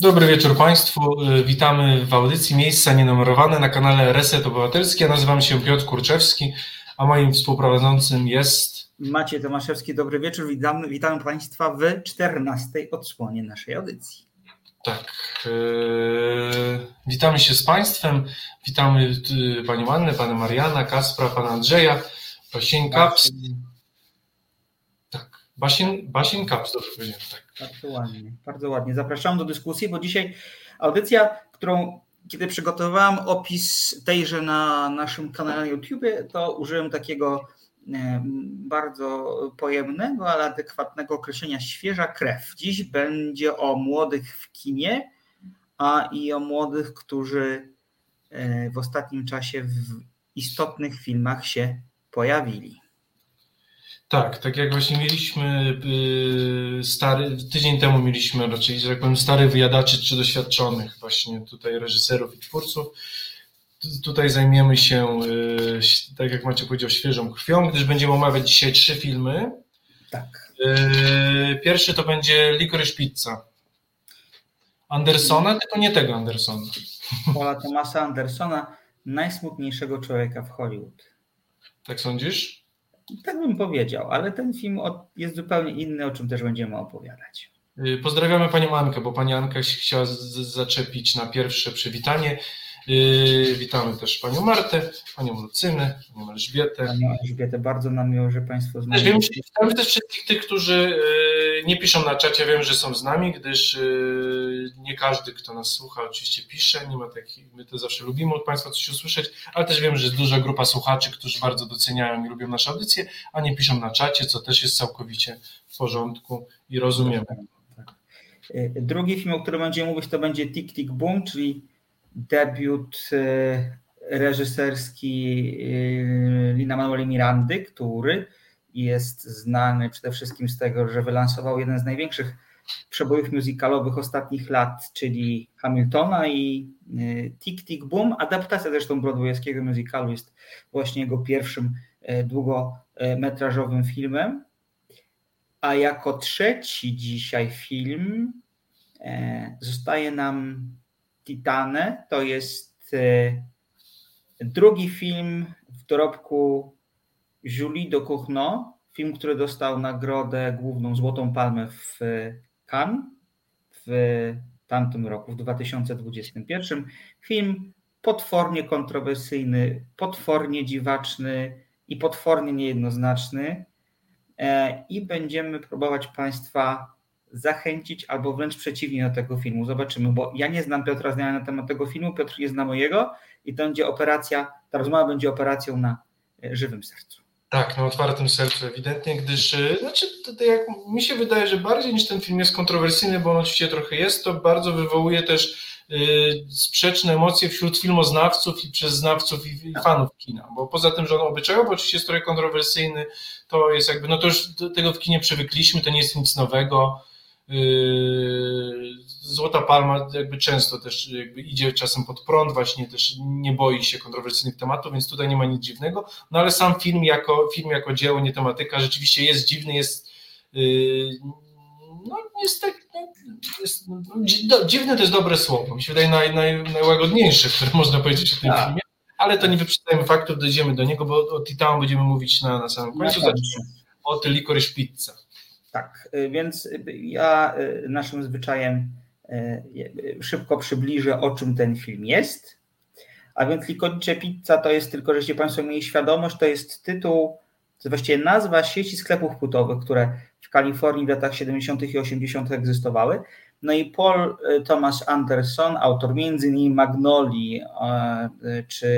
Dobry wieczór Państwu. Witamy w audycji Miejsca Nienumerowane na kanale Reset Obywatelski. Ja nazywam się Piotr Kurczewski, a moim współprowadzącym jest... Maciej Tomaszewski. Dobry wieczór. Witamy, witamy Państwa w 14 odsłonie naszej audycji. Tak. Yy, witamy się z Państwem. Witamy yy, Panią Annę, Pana Mariana, Kaspra, Pana Andrzeja, Basien Kaps. Basien, Basien Kaps, dobrze powiedziałem. Tak. Bardzo ładnie, bardzo ładnie. Zapraszam do dyskusji, bo dzisiaj audycja, którą kiedy przygotowywałem opis tejże na naszym kanale na YouTube, to użyłem takiego bardzo pojemnego, ale adekwatnego określenia świeża krew. Dziś będzie o młodych w kinie, a i o młodych, którzy e, w ostatnim czasie w istotnych filmach się pojawili. Tak, tak jak właśnie mieliśmy y, stary, tydzień temu mieliśmy raczej, że tak powiem, starych wyjadaczy czy doświadczonych właśnie tutaj reżyserów i twórców. Tutaj zajmiemy się, y, tak jak Macie powiedział, świeżą krwią, gdyż będziemy omawiać dzisiaj trzy filmy. Tak. Y, pierwszy to będzie Licorice Pizza. Andersona, tylko nie tego Andersona. Paula Thomasa Andersona, najsmutniejszego człowieka w Hollywood. Tak sądzisz? Tak bym powiedział, ale ten film jest zupełnie inny, o czym też będziemy opowiadać. Pozdrawiamy Panią Ankę, bo Pani Anka chciała zaczepić na pierwsze przywitanie. Yy, witamy też Panią Martę, Panią Lucynę, Panią Elżbietę. Panią Elżbietę, bardzo nam miło, że Państwo z nami Wiem, Witamy też wszystkich tych, którzy yy, nie piszą na czacie, wiem, że są z nami, gdyż yy, nie każdy, kto nas słucha, oczywiście pisze, nie ma takich, my to zawsze lubimy od Państwa coś usłyszeć, ale też wiem, że jest duża grupa słuchaczy, którzy bardzo doceniają i lubią nasze audycje, a nie piszą na czacie, co też jest całkowicie w porządku i rozumiemy. Tak. Drugi film, o którym będziemy mówić, to będzie Tick Tick Boom, czyli debiut e, reżyserski e, Lina Manueli Mirandy, który jest znany przede wszystkim z tego, że wylansował jeden z największych przebojów muzykalowych ostatnich lat, czyli Hamiltona i e, Tick Tick Boom. Adaptacja zresztą broadwayskiego musicalu jest właśnie jego pierwszym długometrażowym filmem. A jako trzeci dzisiaj film zostaje nam Titane to jest e, drugi film w dorobku Julie de Cournot, film, który dostał nagrodę główną Złotą Palmę w Cannes w tamtym roku, w 2021. Film potwornie kontrowersyjny, potwornie dziwaczny i potwornie niejednoznaczny. E, I będziemy próbować Państwa zachęcić albo wręcz przeciwnie do tego filmu. Zobaczymy, bo ja nie znam Piotra zdania na temat tego filmu, Piotr nie zna mojego i to będzie operacja, ta rozmowa będzie operacją na e, żywym sercu. Tak, na otwartym sercu ewidentnie, gdyż e, znaczy, to, jak mi się wydaje, że bardziej niż ten film jest kontrowersyjny, bo on oczywiście trochę jest, to bardzo wywołuje też y, sprzeczne emocje wśród filmoznawców i przez znawców i, i fanów kina, bo poza tym, że on obyczajowo oczywiście jest trochę kontrowersyjny, to jest jakby, no to już do tego w kinie przywykliśmy, to nie jest nic nowego, Złota Palma jakby często też jakby idzie czasem pod prąd, właśnie też nie boi się kontrowersyjnych tematów, więc tutaj nie ma nic dziwnego. No ale sam film jako, film jako dzieło, nie tematyka, rzeczywiście jest dziwny, jest yy, no jest tak, no, jest, no, dziwny to jest dobre słowo, mi się wydaje naj, naj, najłagodniejsze, które można powiedzieć o tym A. Tak. filmie, ale to nie wyprzedzajmy faktów, dojdziemy do niego, bo o Titanu będziemy mówić na, na samym końcu. Zacznijmy od Licorice Pizza. Tak, y, więc y, ja y, naszym zwyczajem szybko przybliżę, o czym ten film jest. A więc Licorice Pizza to jest tylko, żeście Państwo mieli świadomość, to jest tytuł, to właściwie nazwa sieci sklepów płytowych, które w Kalifornii w latach 70. i 80. egzystowały. No i Paul Thomas Anderson, autor innymi Magnoli, czy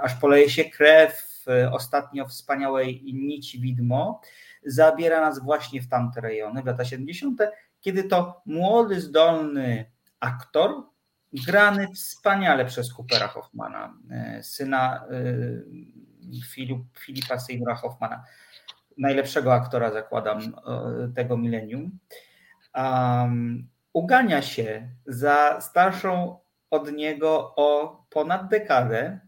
Aż poleje się krew, ostatnio wspaniałej Nici Widmo, zabiera nas właśnie w tamte rejony, w lata 70., kiedy to młody, zdolny aktor, grany wspaniale przez Hoopera Hoffmana, e, syna e, Filipa Seymoura Hoffmana, najlepszego aktora, zakładam, e, tego milenium, um, ugania się za starszą od niego o ponad dekadę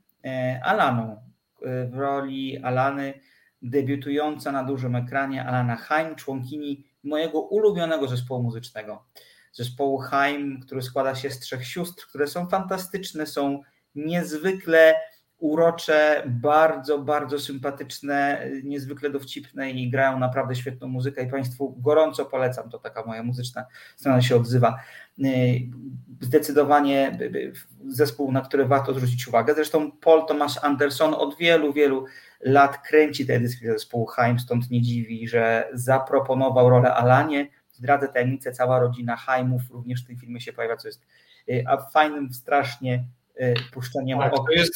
Alaną w roli Alany debiutująca na dużym ekranie Alana Haim, członkini mojego ulubionego zespołu muzycznego. Zespołu Haim, który składa się z trzech sióstr, które są fantastyczne, są niezwykle urocze, bardzo, bardzo sympatyczne, niezwykle dowcipne i grają naprawdę świetną muzykę i Państwu gorąco polecam, to taka moja muzyczna strona się odzywa. Zdecydowanie zespół, na który warto zwrócić uwagę. Zresztą Paul Thomas Anderson od wielu, wielu lat kręci te edycje zespołu Haim, stąd nie dziwi, że zaproponował rolę Alanie. Zdradzę tajemnicę, cała rodzina Haimów również w tym filmie się pojawia, co jest y, a fajnym strasznie y, puszczeniem tak, to jest,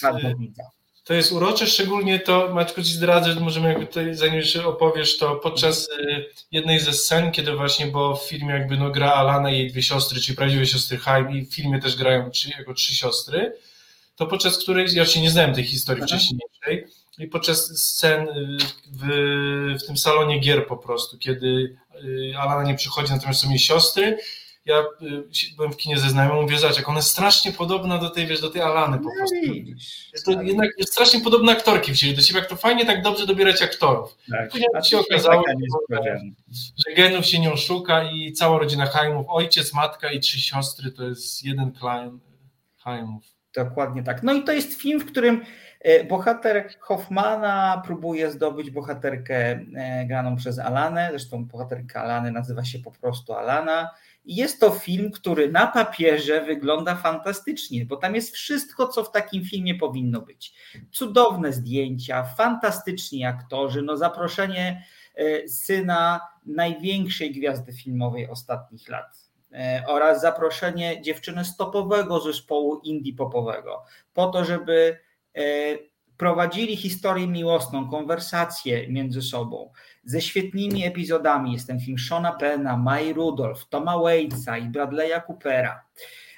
to jest urocze, szczególnie to, Maćku ci zdradzę, że możemy jakby tutaj, zanim jeszcze opowiesz, to podczas y, jednej ze scen, kiedy właśnie, bo w filmie jakby no gra Alana i jej dwie siostry, czyli prawdziwe siostry Haim i w filmie też grają trzy, jako trzy siostry, to podczas której, ja się nie znałem tej historii Aha. wcześniejszej, i podczas scen y, w, w tym salonie gier po prostu, kiedy y, Alana nie przychodzi, natomiast są jej siostry, ja y, byłem w kinie ze znajomym, mówię, zobacz, jak ona jest strasznie podobna do tej, wiesz, do tej Alany po no prostu. Jest to jednak jest strasznie podobna aktorki wzięli do siebie, jak to fajnie tak dobrze dobierać aktorów. Tak. Później się okazało, że, że genów się nie oszuka i cała rodzina Haimów, ojciec, matka i trzy siostry to jest jeden klan Haimów. Dokładnie tak. No i to jest film, w którym E, bohater Hoffmana próbuje zdobyć bohaterkę e, graną przez Alanę, zresztą bohaterka Alany nazywa się po prostu Alana. Jest to film, który na papierze wygląda fantastycznie, bo tam jest wszystko, co w takim filmie powinno być. Cudowne zdjęcia, fantastyczni aktorzy, no zaproszenie e, syna największej gwiazdy filmowej ostatnich lat oraz zaproszenie dziewczyny stopowego zespołu indie popowego po to, żeby E, prowadzili historię miłosną, konwersację między sobą ze świetnymi epizodami. Jest ten film Shona Penna, Mai Rudolph, Toma Waitsa i Bradley'a Coopera.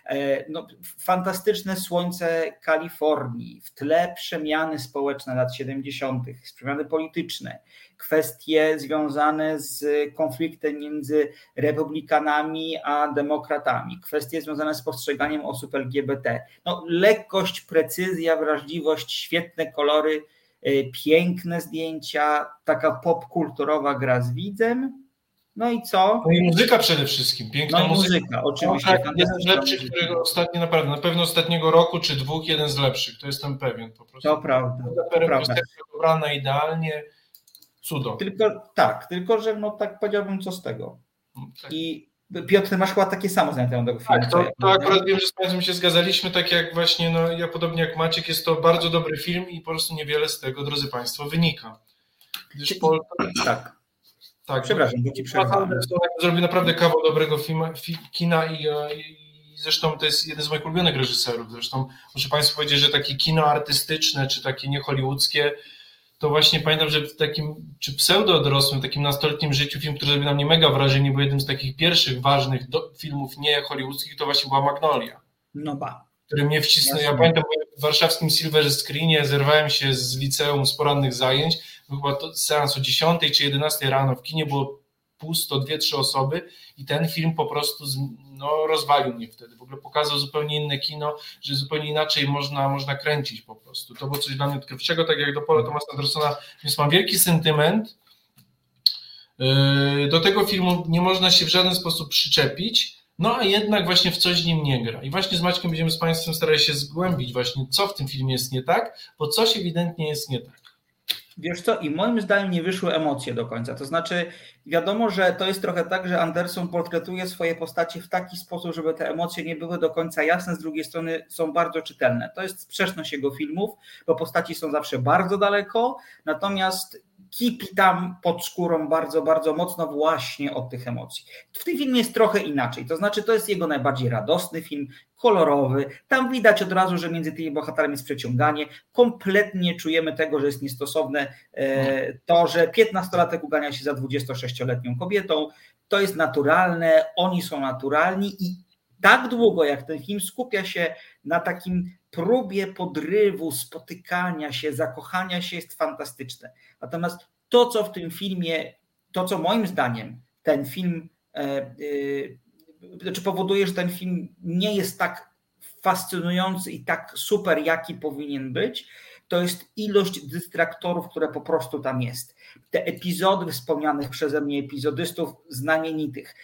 E, no, fantastyczne słońce Kalifornii, w tle przemiany społeczne lat 70., przemiany polityczne, kwestie związane z konfliktem między republikanami a demokratami, kwestie związane z postrzeganiem osób LGBT. No, lekkość, precyzja, wrażliwość, świetne kolory, y, piękne zdjęcia, taka popkulturowa gra z widzem. No i co? No i muzyka przede wszystkim, piękna no muzyka. muzyka. oczywiście. No, tak, jeden z lepszych, którego ostatnio naprawdę, na pewno ostatniego roku czy dwóch, jeden z lepszych, to jestem pewien po prostu. To prawda. To prawda. dobrana idealnie, Cudo. Tylko tak, tylko że no tak powiedziałbym, co z tego. No, tak. I Piotr, masz chyba takie samo zdanie tego filmu. Tak, to, to akurat wiem, że z Państwem się zgadzaliśmy, tak jak właśnie, no ja podobnie jak Maciek, jest to bardzo dobry film i po prostu niewiele z tego, drodzy Państwo, wynika. Gdyż Pol... Tak. Tak, Przepraszam, bo ci przerwałem. Zrobił naprawdę kawał dobrego film, kina i, i zresztą to jest jeden z moich ulubionych reżyserów. Zresztą muszę Państwu powiedzieć, że takie kino artystyczne, czy takie niehollywoodzkie, to właśnie pamiętam, że w takim, czy pseudo-dorosłym, takim nastoletnim życiu film, który zrobił na mnie mega wrażenie, bo jednym z takich pierwszych ważnych do, filmów nie hollywoodzkich, to właśnie była Magnolia. No ba. Który mnie wcisnął. Ja pamiętam, w warszawskim Silver Screenie zerwałem się z liceum z porannych zajęć, był chyba to seans o 10 czy 11 rano, w kinie było pusto, dwie, trzy osoby i ten film po prostu no, rozwalił mnie wtedy. W ogóle pokazał zupełnie inne kino, że zupełnie inaczej można, można kręcić po prostu. To było coś dla mnie odkrywczego, tak jak do Paula Thomasa Andersona, więc mam wielki sentyment. Yy, do tego filmu nie można się w żaden sposób przyczepić, no a jednak właśnie w coś nim nie gra. I właśnie z Maćkiem będziemy z Państwem starali się zgłębić właśnie, co w tym filmie jest nie tak, bo coś ewidentnie jest nie tak. Wiesz co, i moim zdaniem nie wyszły emocje do końca. To znaczy, wiadomo, że to jest trochę tak, że Anderson portretuje swoje postacie w taki sposób, żeby te emocje nie były do końca jasne, z drugiej strony są bardzo czytelne. To jest sprzeczność jego filmów, bo postaci są zawsze bardzo daleko, natomiast kipi tam pod skórą bardzo, bardzo mocno właśnie od tych emocji. W tym filmie jest trochę inaczej, to znaczy to jest jego najbardziej radosny film, kolorowy, tam widać od razu, że między tymi bohaterami jest przeciąganie, kompletnie czujemy tego, że jest niestosowne e, to, że 15-latek ugania się za 26-letnią kobietą, to jest naturalne, oni są naturalni i tak długo jak ten film skupia się na takim próbie podrywu, spotykania się, zakochania się jest fantastyczne. Natomiast to, co w tym filmie, to, co moim zdaniem ten film, e, e, znaczy powoduje, że ten film nie jest tak fascynujący i tak super, jaki powinien być, to jest ilość dystraktorów, które po prostu tam jest. Te epizody wspomnianych przeze mnie epizodystów znamienitych,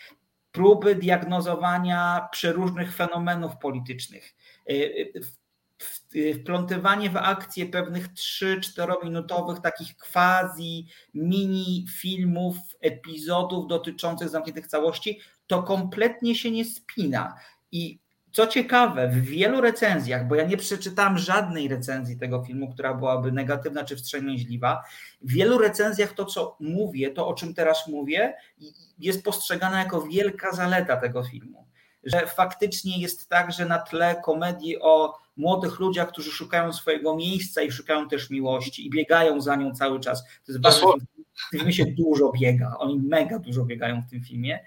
próby diagnozowania przeróżnych fenomenów politycznych, wplątywanie w akcję pewnych 3-4 minutowych takich quasi mini filmów, epizodów dotyczących zamkniętych całości, to kompletnie się nie spina. I co ciekawe, w wielu recenzjach, bo ja nie przeczytałem żadnej recenzji tego filmu, która byłaby negatywna czy wstrzemięźliwa, w wielu recenzjach to, co mówię, to o czym teraz mówię, jest postrzegane jako wielka zaleta tego filmu. Że faktycznie jest tak, że na tle komedii o młodych ludziach, którzy szukają swojego miejsca i szukają też miłości i biegają za nią cały czas. To jest bardzo w tym filmie się dużo biega, oni mega dużo biegają w tym filmie.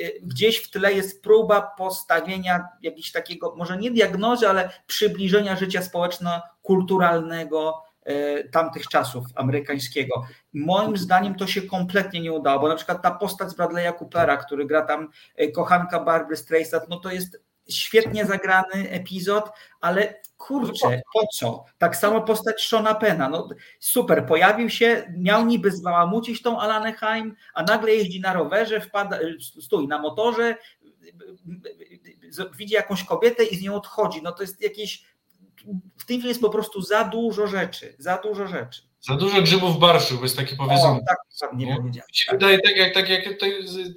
Y, gdzieś w tle jest próba postawienia jakiegoś takiego, może nie diagnozy, ale przybliżenia życia społeczno-kulturalnego y, tamtych czasów amerykańskiego. Moim zdaniem to się kompletnie nie udało, bo na przykład ta postać z Bradley'a Coopera, który gra tam y, kochanka Barbary Streisand, no to jest świetnie zagrany epizod, ale kurczę, po co? Tak samo postać Shona Pena, no super, pojawił się, miał niby zbałamucić tą Alanę Haim, a nagle jeździ na rowerze, wpada, stój na motorze, widzi jakąś kobietę i z nią odchodzi. No to jest jakieś, w tym jest po prostu za dużo rzeczy, za dużo rzeczy. Za dużo grzybów barszu, jest takie powiedzenie. O, tak, tak, nie powiedziałem. Mi się wydaje, tak jak, tak jak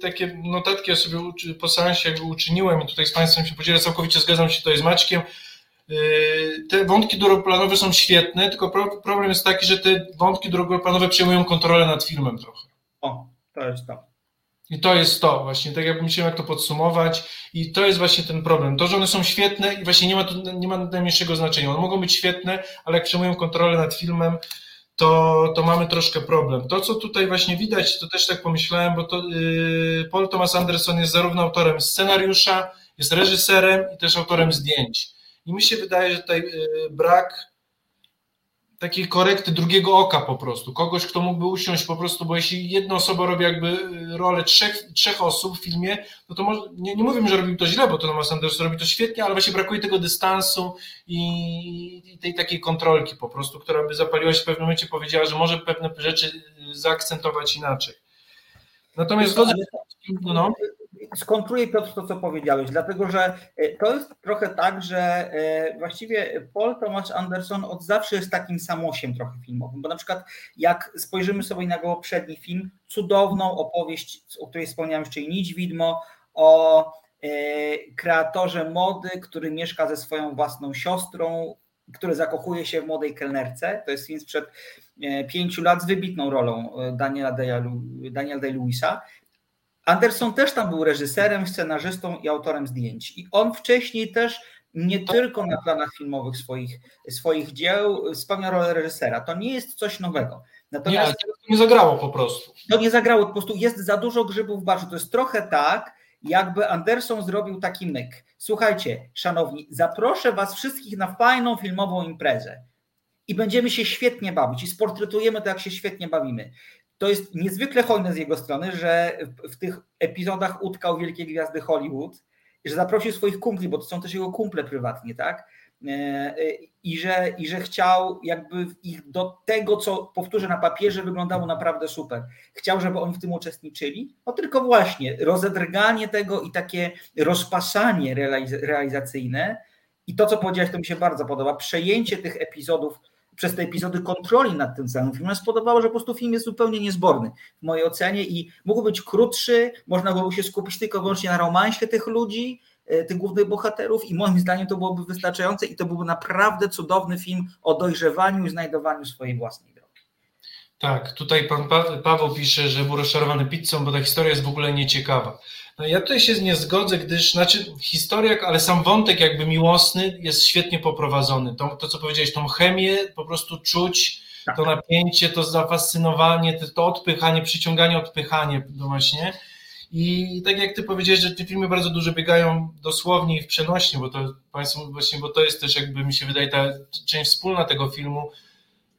takie notatki ja sobie po seansie uczyniłem i tutaj z Państwem się podzielę, całkowicie zgadzam się tutaj z Maćkiem. Yy, te wątki drugoplanowe są świetne, tylko problem jest taki, że te wątki drugoplanowe przejmują kontrolę nad filmem trochę. O, to jest to. I to jest to właśnie, tak jakbym chciał jak to podsumować i to jest właśnie ten problem. To, że one są świetne i właśnie nie ma, nie ma najmniejszego znaczenia. One mogą być świetne, ale jak przejmują kontrolę nad filmem, to, to mamy troszkę problem. To, co tutaj właśnie widać, to też tak pomyślałem, bo to yy, Paul Thomas Anderson jest zarówno autorem scenariusza, jest reżyserem i też autorem zdjęć. I mi się wydaje, że tutaj yy, brak takiej korekty drugiego oka po prostu, kogoś, kto mógłby usiąść po prostu, bo jeśli jedna osoba robi jakby y, rolę trzech, trzech osób w filmie, no to może, nie, nie mówię, że robi to źle, bo to Thomas Anderson robi to świetnie, ale właśnie brakuje tego dystansu i, i tej takiej kontrolki po prostu, która by zapaliła się w pewnym momencie, powiedziała, że może pewne rzeczy y, zaakcentować inaczej. Natomiast zgodzę no skontruję Piotr to, co powiedziałeś, dlatego że e, to jest trochę tak, że e, właściwie Paul Thomas Anderson od zawsze jest takim samosiem trochę filmowym, bo na przykład jak spojrzymy sobie na jego poprzedni film, cudowną opowieść, o której wspomniałem jeszcze Nić Widmo, o e, kreatorze mody, który mieszka ze swoją własną siostrą, który zakochuje się w młodej kelnerce. To jest film sprzed pięciu lat z wybitną rolą Daniela Day-Lewisa. Anderson też tam był reżyserem, scenarzystą i autorem zdjęć. I on wcześniej też nie tylko na planach filmowych swoich, swoich dzieł spełnia rolę reżysera. To nie jest coś nowego. Natomiast nie, to nie zagrało po prostu. To nie zagrało, po prostu jest za dużo grzybów w barze. To jest trochę tak, jakby Anderson zrobił taki myk. Słuchajcie, szanowni, zaproszę was wszystkich na fajną filmową imprezę i będziemy się świetnie bawić i sportretujemy to, jak się świetnie bawimy to jest niezwykle hojne z jego strony, że w tych epizodach utkał wielkie gwiazdy Hollywood, że zaprosił swoich kumpli, bo to są też jego kumple prywatnie, tak? E, I że, I że chciał jakby ich do tego, co powtórzę na papierze, wyglądało naprawdę super. Chciał, żeby oni w tym uczestniczyli. No tylko właśnie rozedrganie tego i takie rozpasanie realizacyjne. I to, co powiedziałeś, to mi się bardzo podoba. Przejęcie tych epizodów przez te epizody kontroli nad tym całym filmem spodobało, że po prostu film jest zupełnie niezborny w mojej ocenie i mógł być krótszy, można było się skupić tylko wyłącznie na romansie tych ludzi, e, tych głównych bohaterów i moim zdaniem to byłoby wystarczające i to byłby naprawdę cudowny film o dojrzewaniu i znajdowaniu swojej własnej drogi. Tak, tutaj pan Paweł pisze, że był rozczarowany pizzą, bo ta historia jest w ogóle nieciekawa. No ja tutaj się nie zgodzę, gdyż, znaczy historia, ale sam wątek jakby miłosny jest świetnie poprowadzony. To, to co powiedziałeś, tą chemię po prostu czuć, tak. to napięcie, to zafascynowanie, to, to odpychanie, przyciąganie, odpychanie no właśnie. I tak jak ty powiedziałeś, że te filmy bardzo dużo biegają dosłownie i w przenośnie, bo to Państwo właśnie, bo to jest też jakby mi się wydaje ta część wspólna tego filmu,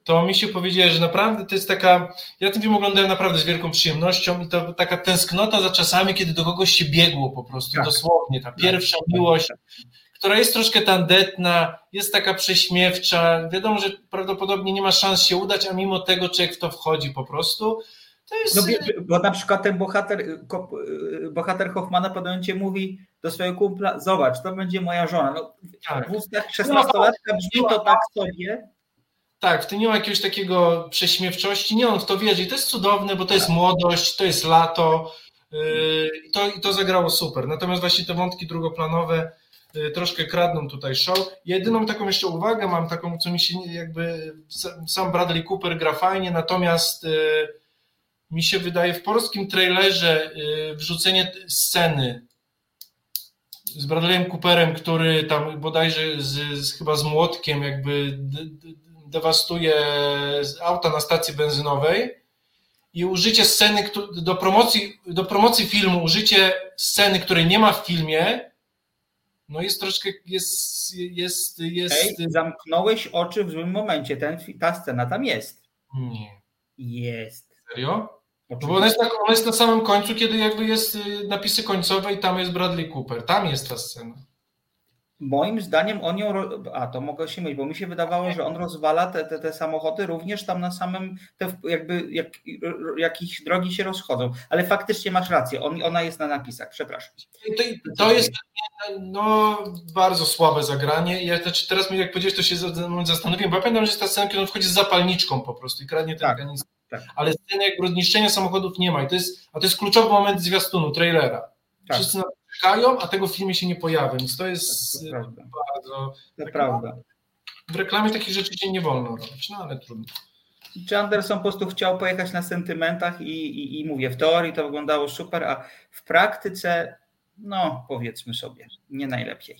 to mi się powiedziała, że naprawdę to jest taka. Ja ten film oglądałem naprawdę z wielką przyjemnością i to taka tęsknota za czasami, kiedy do kogoś się biegło po prostu, tak. dosłownie. Ta pierwsza tak. miłość, która jest troszkę tandetna, jest taka prześmiewcza. Wiadomo, że prawdopodobnie nie ma szans się udać, a mimo tego człowiek w to wchodzi po prostu. To jest... No, bo na przykład ten bohater, bohater Hoffmana po momencie mówi do swojego kumpla, zobacz, to będzie moja żona. No, tak. W ustach 16-latka brzmi to tak sobie. Tak, w tym nie ma jakiegoś takiego prześmiewczości. Nie, on w to wierzy i to jest cudowne, bo to jest młodość, to jest lato yy, i to, i to zagrało super. Natomiast właśnie te wątki drugoplanowe yy, troszkę kradną tutaj show. Jedyną taką jeszcze uwagę mam, taką, co mi się jakby, sam Bradley Cooper gra fajnie, natomiast yy, mi się wydaje w polskim trailerze wrzucenie sceny z Bradleyem Cooperem, który tam bodajże z, z chyba z młotkiem jakby dewastuje auta na stacji benzynowej i użycie sceny do promocji, do promocji filmu, użycie sceny, której nie ma w filmie, no jest troszkę, jest, jest, jest... Ej, zamknąłeś oczy w złym momencie, Ten, ta scena tam jest. Nie. Jest. Serio? No bo ona jest, tak, ona jest na samym końcu, kiedy jakby jest y, napisy końcowe i tam jest Bradley Cooper. Tam jest ta scena. Moim zdaniem on ją. A to mogę się mylić, bo mi się wydawało, że on rozwala te, te, te samochody również tam na samym. Te jakby jak, jakieś drogi się rozchodzą. Ale faktycznie masz rację, on, ona jest na napisach, przepraszam. To, to jest no, bardzo słabe zagranie. Ja, znaczy teraz mi jak powiedziałeś, to się zastanowiłem, bo ja pamiętam, że jest ta scena, kiedy on wchodzi z zapalniczką po prostu i kradnie ten tak, Tak. Ale sceny jakby zniszczenia samochodów nie ma. I to jest, a to jest kluczowy moment zwiastunu, trailera. Tak. Wszyscy na czekają, a tego w filmie się nie pojawia, więc to jest to bardzo... To tak, prawda. W reklamie takich rzeczy się nie wolno robić, no ale trudno. Czy Anderson po prostu chciał pojechać na sentymentach i, i, i mówię, w teorii to wyglądało super, a w praktyce, no powiedzmy sobie, nie najlepiej.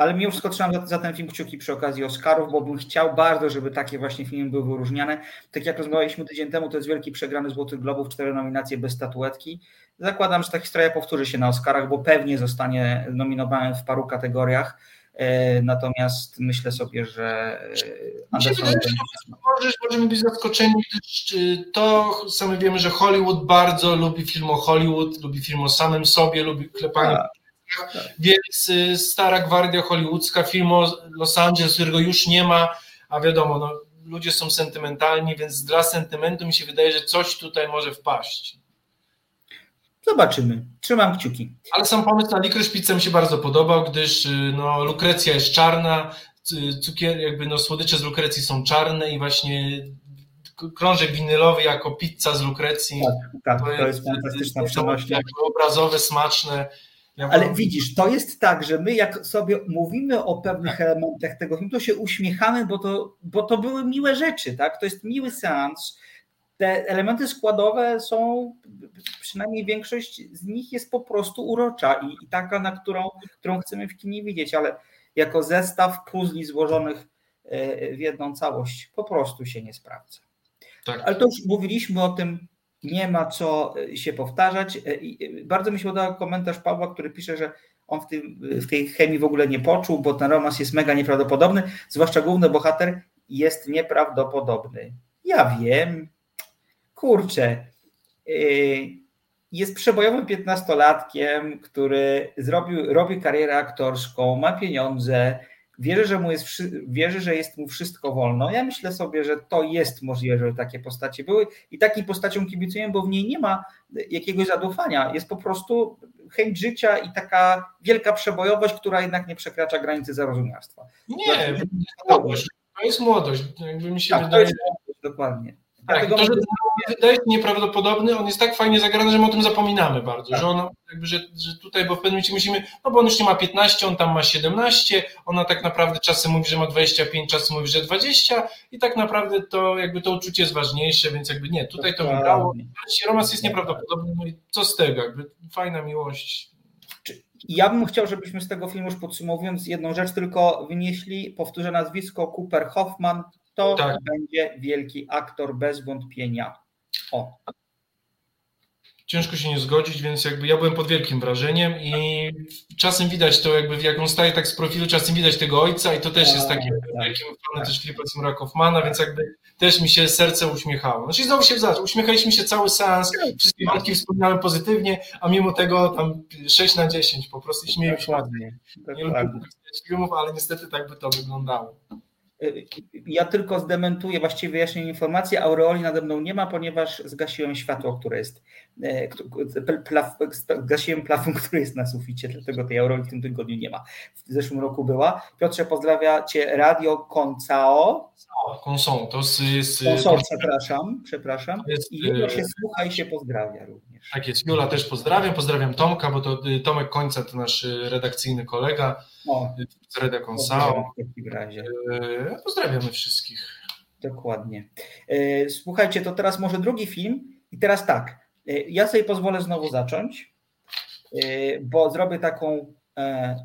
Ale mimo wszystko trzymam za, za, ten film kciuki przy okazji Oscarów, bo bym chciał bardzo, żeby takie właśnie filmy były wyróżniane. Tak jak rozmawialiśmy tydzień temu, to jest wielki przegrany Złotych Globów, cztery nominacje bez statuetki. Zakładam, że ta historia powtórzy się na Oscarach, bo pewnie zostanie nominowany w paru kategoriach. E, natomiast myślę sobie, że e, Anderson wydaje, może, możemy być zaskoczeni, gdyż e, to sami wiemy, że Hollywood bardzo lubi film o Hollywood, lubi film o samym sobie, lubi klepanie. Tak. Więc stara gwardia hollywoodzka, film o Los Angeles, którego już nie ma, a wiadomo, no, ludzie są sentymentalni, więc dla sentymentu mi się wydaje, że coś tutaj może wpaść. Zobaczymy. Trzymam kciuki. Ale sam pomysł na likryż pizzę mi się bardzo podobał, gdyż y, no, lukrecja jest czarna, cukier, jakby no, słodycze z lukrecji są czarne i właśnie krążek winylowy jako pizza z lukrecji. Tak, tak to, to jest, jest fantastyczna przenośnia. Obrazowe, smaczne. Ja Ale mam... widzisz, to jest tak, że my jak sobie mówimy o pewnych elementach tego filmu, to się uśmiechamy, bo to, bo to były miłe rzeczy, tak? To jest miły seans te elementy składowe są, przynajmniej większość z nich jest po prostu urocza i, i taka, na którą, którą chcemy w kinie widzieć, ale jako zestaw puzli złożonych e, w jedną całość po prostu się nie sprawdza. Tak. Ale to już mówiliśmy o tym, nie ma co e, się powtarzać. E, bardzo mi się podobał komentarz Pawła, który pisze, że on w, tym, w tej chemii w ogóle nie poczuł, bo ten romans jest mega nieprawdopodobny, zwłaszcza główny bohater jest nieprawdopodobny. Ja wiem, kurczę, y, jest przebojowym piętnastolatkiem, który zrobił, robi karierę aktorską, ma pieniądze, wierzy, że, mu jest, wierzy, że jest mu wszystko wolno. Ja myślę sobie, że to jest możliwe, że takie postacie były i takim postaciom kibicuję, bo w niej nie ma jakiegoś zadufania. Jest po prostu chęć życia i taka wielka przebojowość, która jednak nie przekracza granicy zarozumialstwa. Nie, to jest młodość. To jest młodość. Jakby mi się tak, wydaje. To jest młodość, Tak, to, że wydaje się nieprawdopodobny, on jest tak fajnie zagrany, że my o tym zapominamy bardzo, tak. że, on, jakby, że, że tutaj, bo w pewnym momencie musimy, no bo on już nie ma 15, on tam ma 17, ona tak naprawdę czasem mówi, że ma 25, czasem mówi, że 20 i tak naprawdę to jakby to uczucie jest ważniejsze, więc jakby nie, tutaj to wygrało. Romans jest nieprawdopodobny, no i co z tego, jakby fajna miłość. Ja bym chciał, żebyśmy z tego filmu już podsumowując jedną rzecz tylko wynieśli, powtórzę nazwisko Cooper Hoffman, to tak. będzie wielki aktor bez wątpienia. O. Ciężko się nie zgodzić, więc jakby ja byłem pod wielkim wrażeniem i czasem widać to, jakby jak on staje tak z profilu, czasem widać tego ojca i to też jest takie tak, wielkim fanem też Filipa Simura Kaufmana, więc jakby też mi się serce uśmiechało. Znaczy znowu się zdarza, uśmiechaliśmy się cały seans, wszystkie wątki wspomniałem pozytywnie, a mimo tego tam 6 na 10 po prostu śmiejemy się. Nie lubię filmów, ale niestety tak by to wyglądało. Ja tylko zdementuję, właściwie wyjaśnię informację. Aureoli nade mną nie ma, ponieważ zgasiłem światło, które jest. Plaf, zgasiłem plafon, który jest na suficie, dlatego tej aureoli w tym tygodniu nie ma. W zeszłym roku była. Piotrze, pozdrawia Cię Radio Koncao. Konsą, to jest. Konsą, przepraszam, przepraszam. I Julia się słucha i się pozdrawia również. Tak jest, Jula też pozdrawiam. Pozdrawiam Tomka, bo to y, Tomek Końca to nasz y, redakcyjny kolega o, z Reda Konsao. W takim razie. Y, pozdrawiamy wszystkich. Dokładnie. Słuchajcie, to teraz może drugi film. I teraz tak, ja sobie pozwolę znowu zacząć, bo zrobię taką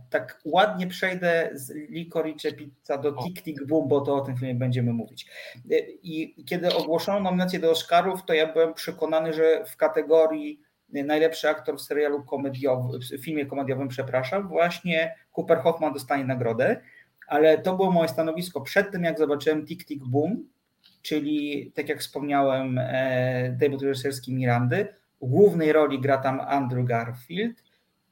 tak ładnie przejdę z Licorice Pizza do Tick Tick Boom, bo to o tym filmie będziemy mówić. E, I kiedy ogłoszono nominację do Oscarów, to ja byłem przekonany, że w kategorii najlepszy aktor w serialu komediowym, w filmie komediowym, przepraszam, właśnie Cooper Hoffman dostanie nagrodę, ale to było moje stanowisko przed tym, jak zobaczyłem Tick Tick Boom, czyli tak jak wspomniałem, e, debiut reżyserski Mirandy. W głównej roli gra tam Andrew Garfield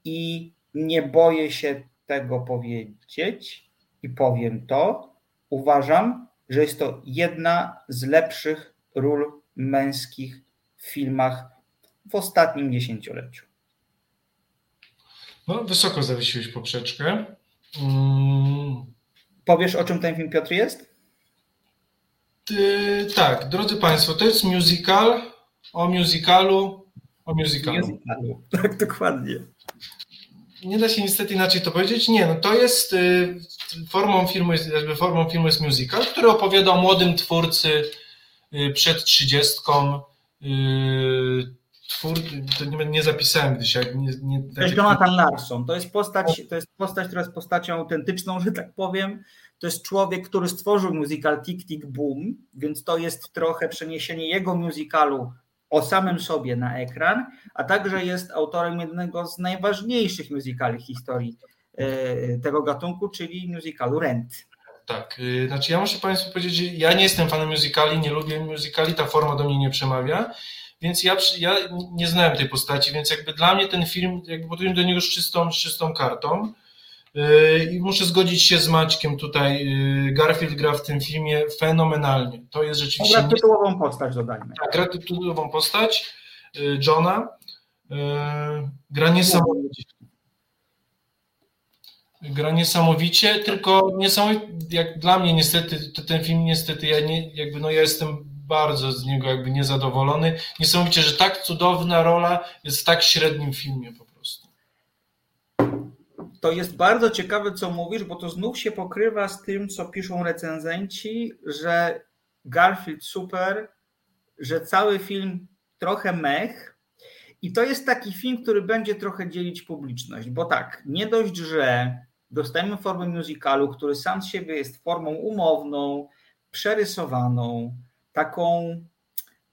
i nie boję się tego powiedzieć i powiem to. Uważam, że jest to jedna z lepszych ról męskich w filmach w ostatnim dziesięcioleciu. No, wysoko zawiesiłeś poprzeczkę. Mm. Powiesz, o czym ten film, Piotr, jest? Tak, drodzy Państwo, to jest musical o musicalu o musicalu. musicalu. Tak, dokładnie nie da się niestety inaczej to powiedzieć. Nie, no to jest y, formą filmu, jest, jakby formą filmu jest musical, który opowiada o młodym twórcy y, przed trzydziestką. Y, twór, to nie, nie zapisałem dzisiaj. Nie, nie, to jest Jonathan Larson. To jest, postać, to jest postać, która jest postacią autentyczną, że tak powiem. To jest człowiek, który stworzył musical Tick Tick Boom, więc to jest trochę przeniesienie jego musicalu o samym sobie na ekran, a także jest autorem jednego z najważniejszych musicali w historii e, tego gatunku, czyli musicalu Rent. Tak, y, znaczy ja muszę Państwu powiedzieć, że ja nie jestem fanem musicali, nie lubię musicali, ta forma do mnie nie przemawia, więc ja, ja nie znałem tej postaci, więc jakby dla mnie ten film, jakby podjąłem do niego z czystą, z czystą kartą. Yy, I muszę zgodzić się z Maćkiem tutaj. Yy, Garfield gra w tym filmie fenomenalnie. To jest rzeczywiście. Gra tytułową postać, dodajmy. Tak, gra tytułową postać yy, Johna. Gra niesamowicie. Gra niesamowicie, tylko niesamowicie, jak dla mnie niestety, ten film niestety, ja nie, jakby no ja jestem bardzo z niego jakby niezadowolony. Niesamowicie, że tak cudowna rola jest w tak średnim filmie to jest bardzo ciekawe, co mówisz, bo to znów się pokrywa z tym, co piszą recenzenci, że Garfield super, że cały film trochę mech. I to jest taki film, który będzie trochę dzielić publiczność, bo tak, nie dość, że dostajemy formę musicalu, który sam z siebie jest formą umowną, przerysowaną, taką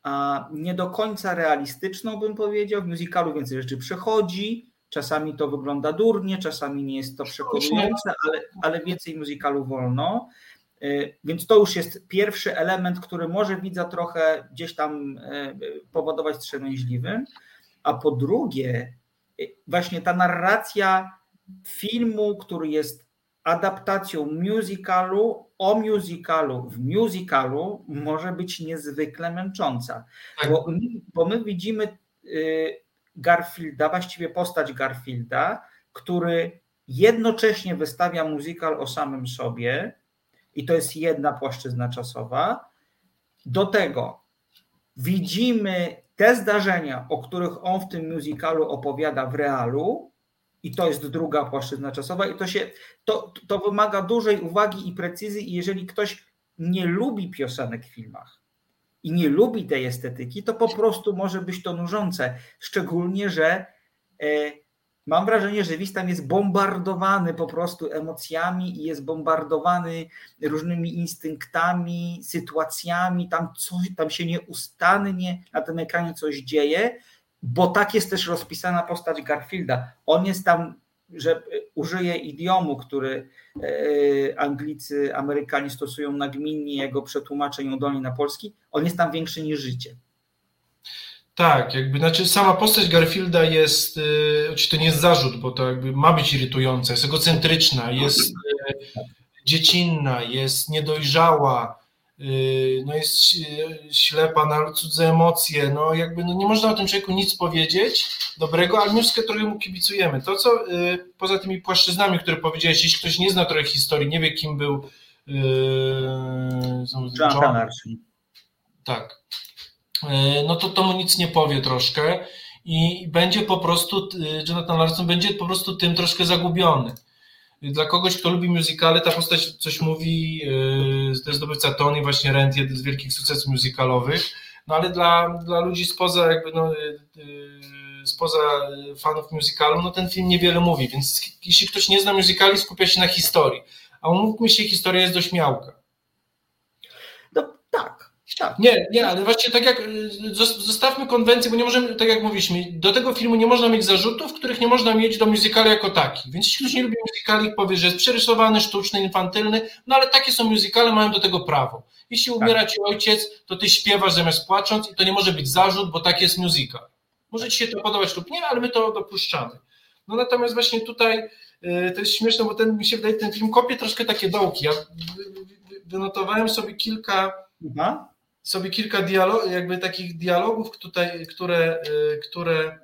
a, nie do końca realistyczną, bym powiedział. W musicalu więcej rzeczy przechodzi, Czasami to wygląda durnie, czasami nie jest to przekonujące, ale, ale więcej muzykalu wolno. Y, więc to już jest pierwszy element, który może widza trochę gdzieś tam y, powodować wstrzemięźliwym. A po drugie, y, właśnie ta narracja filmu, który jest adaptacją musicalu o musicalu w musicalu może być niezwykle męcząca. Tak. Bo, bo my widzimy Garfielda, właściwie postać Garfielda, który jednocześnie wystawia muzykal o samym sobie, i to jest jedna płaszczyzna czasowa. Do tego widzimy te zdarzenia, o których on w tym musicalu opowiada w realu, i to jest druga płaszczyzna czasowa, i to, się, to, to wymaga dużej uwagi i precyzji. Jeżeli ktoś nie lubi piosenek w filmach, i nie lubi tej estetyki, to po prostu może być to nużące. Szczególnie, że e, mam wrażenie, że Wistam jest bombardowany po prostu emocjami i jest bombardowany różnymi instynktami, sytuacjami, tam, coś, tam się nieustannie na tym ekranie coś dzieje, bo tak jest też rozpisana postać Garfielda. On jest tam że użyję idiomu, który e, Anglicy, Amerykanie stosują nagminnie, jego przetłumaczę ją na polski, on jest tam większy niż życie. Tak, jakby, znaczy sama postać Garfielda jest, e, oczywiście to nie jest zarzut, bo to jakby ma być irytująca, jest egocentryczna, jest, e, dziecinna, jest niedojrzała, no jest ślepa na cudze emocje, no jakby no nie można o tym człowieku nic powiedzieć dobrego, ale trochę mu kibicujemy. To, co yy, poza tymi płaszczyznami, które powiedziałeś, jeśli ktoś nie zna trochę historii, nie wie kim był John, John tak, no to to mu nic nie powie troszkę i będzie po prostu, Jonathan Larson będzie po prostu tym troszkę zagubiony. Dla kogoś, kto lubi musicale, ta postać coś mówi, zdobywca Tony, właśnie Rent, jeden z wielkich sukcesów musicalowych, no ale dla, dla ludzi spoza jakby no, yy, yy, spoza fanów musicalu, no ten film niewiele mówi, więc jeśli ktoś nie zna musicali, skupia się na historii, a umówmy się, historia jest dość miałka. Tak, tak. Nie, nie, ale właśnie tak jak y, zostawmy konwencję, bo nie możemy, tak jak mówiliśmy, do tego filmu nie można mieć zarzutów, których nie można mieć do musicali jako taki. Więc jeśli ktoś nie lubi musicali, powie, że jest przerysowany, sztuczny, infantylny, no ale takie są musicale, mają do tego prawo. Jeśli tak. umiera ci ojciec, to ty śpiewasz zamiast płacząc i to nie może być zarzut, bo tak jest musical. Może ci się to podobać lub nie, ale my to dopuszczamy. No natomiast właśnie tutaj y, to jest śmieszne, bo ten, mi się wydaje, ten film kopie troszkę takie dołki. Ja wynotowałem sobie kilka Aha sobie kilka dialog, jakby takich dialogów, tutaj, które, y, które,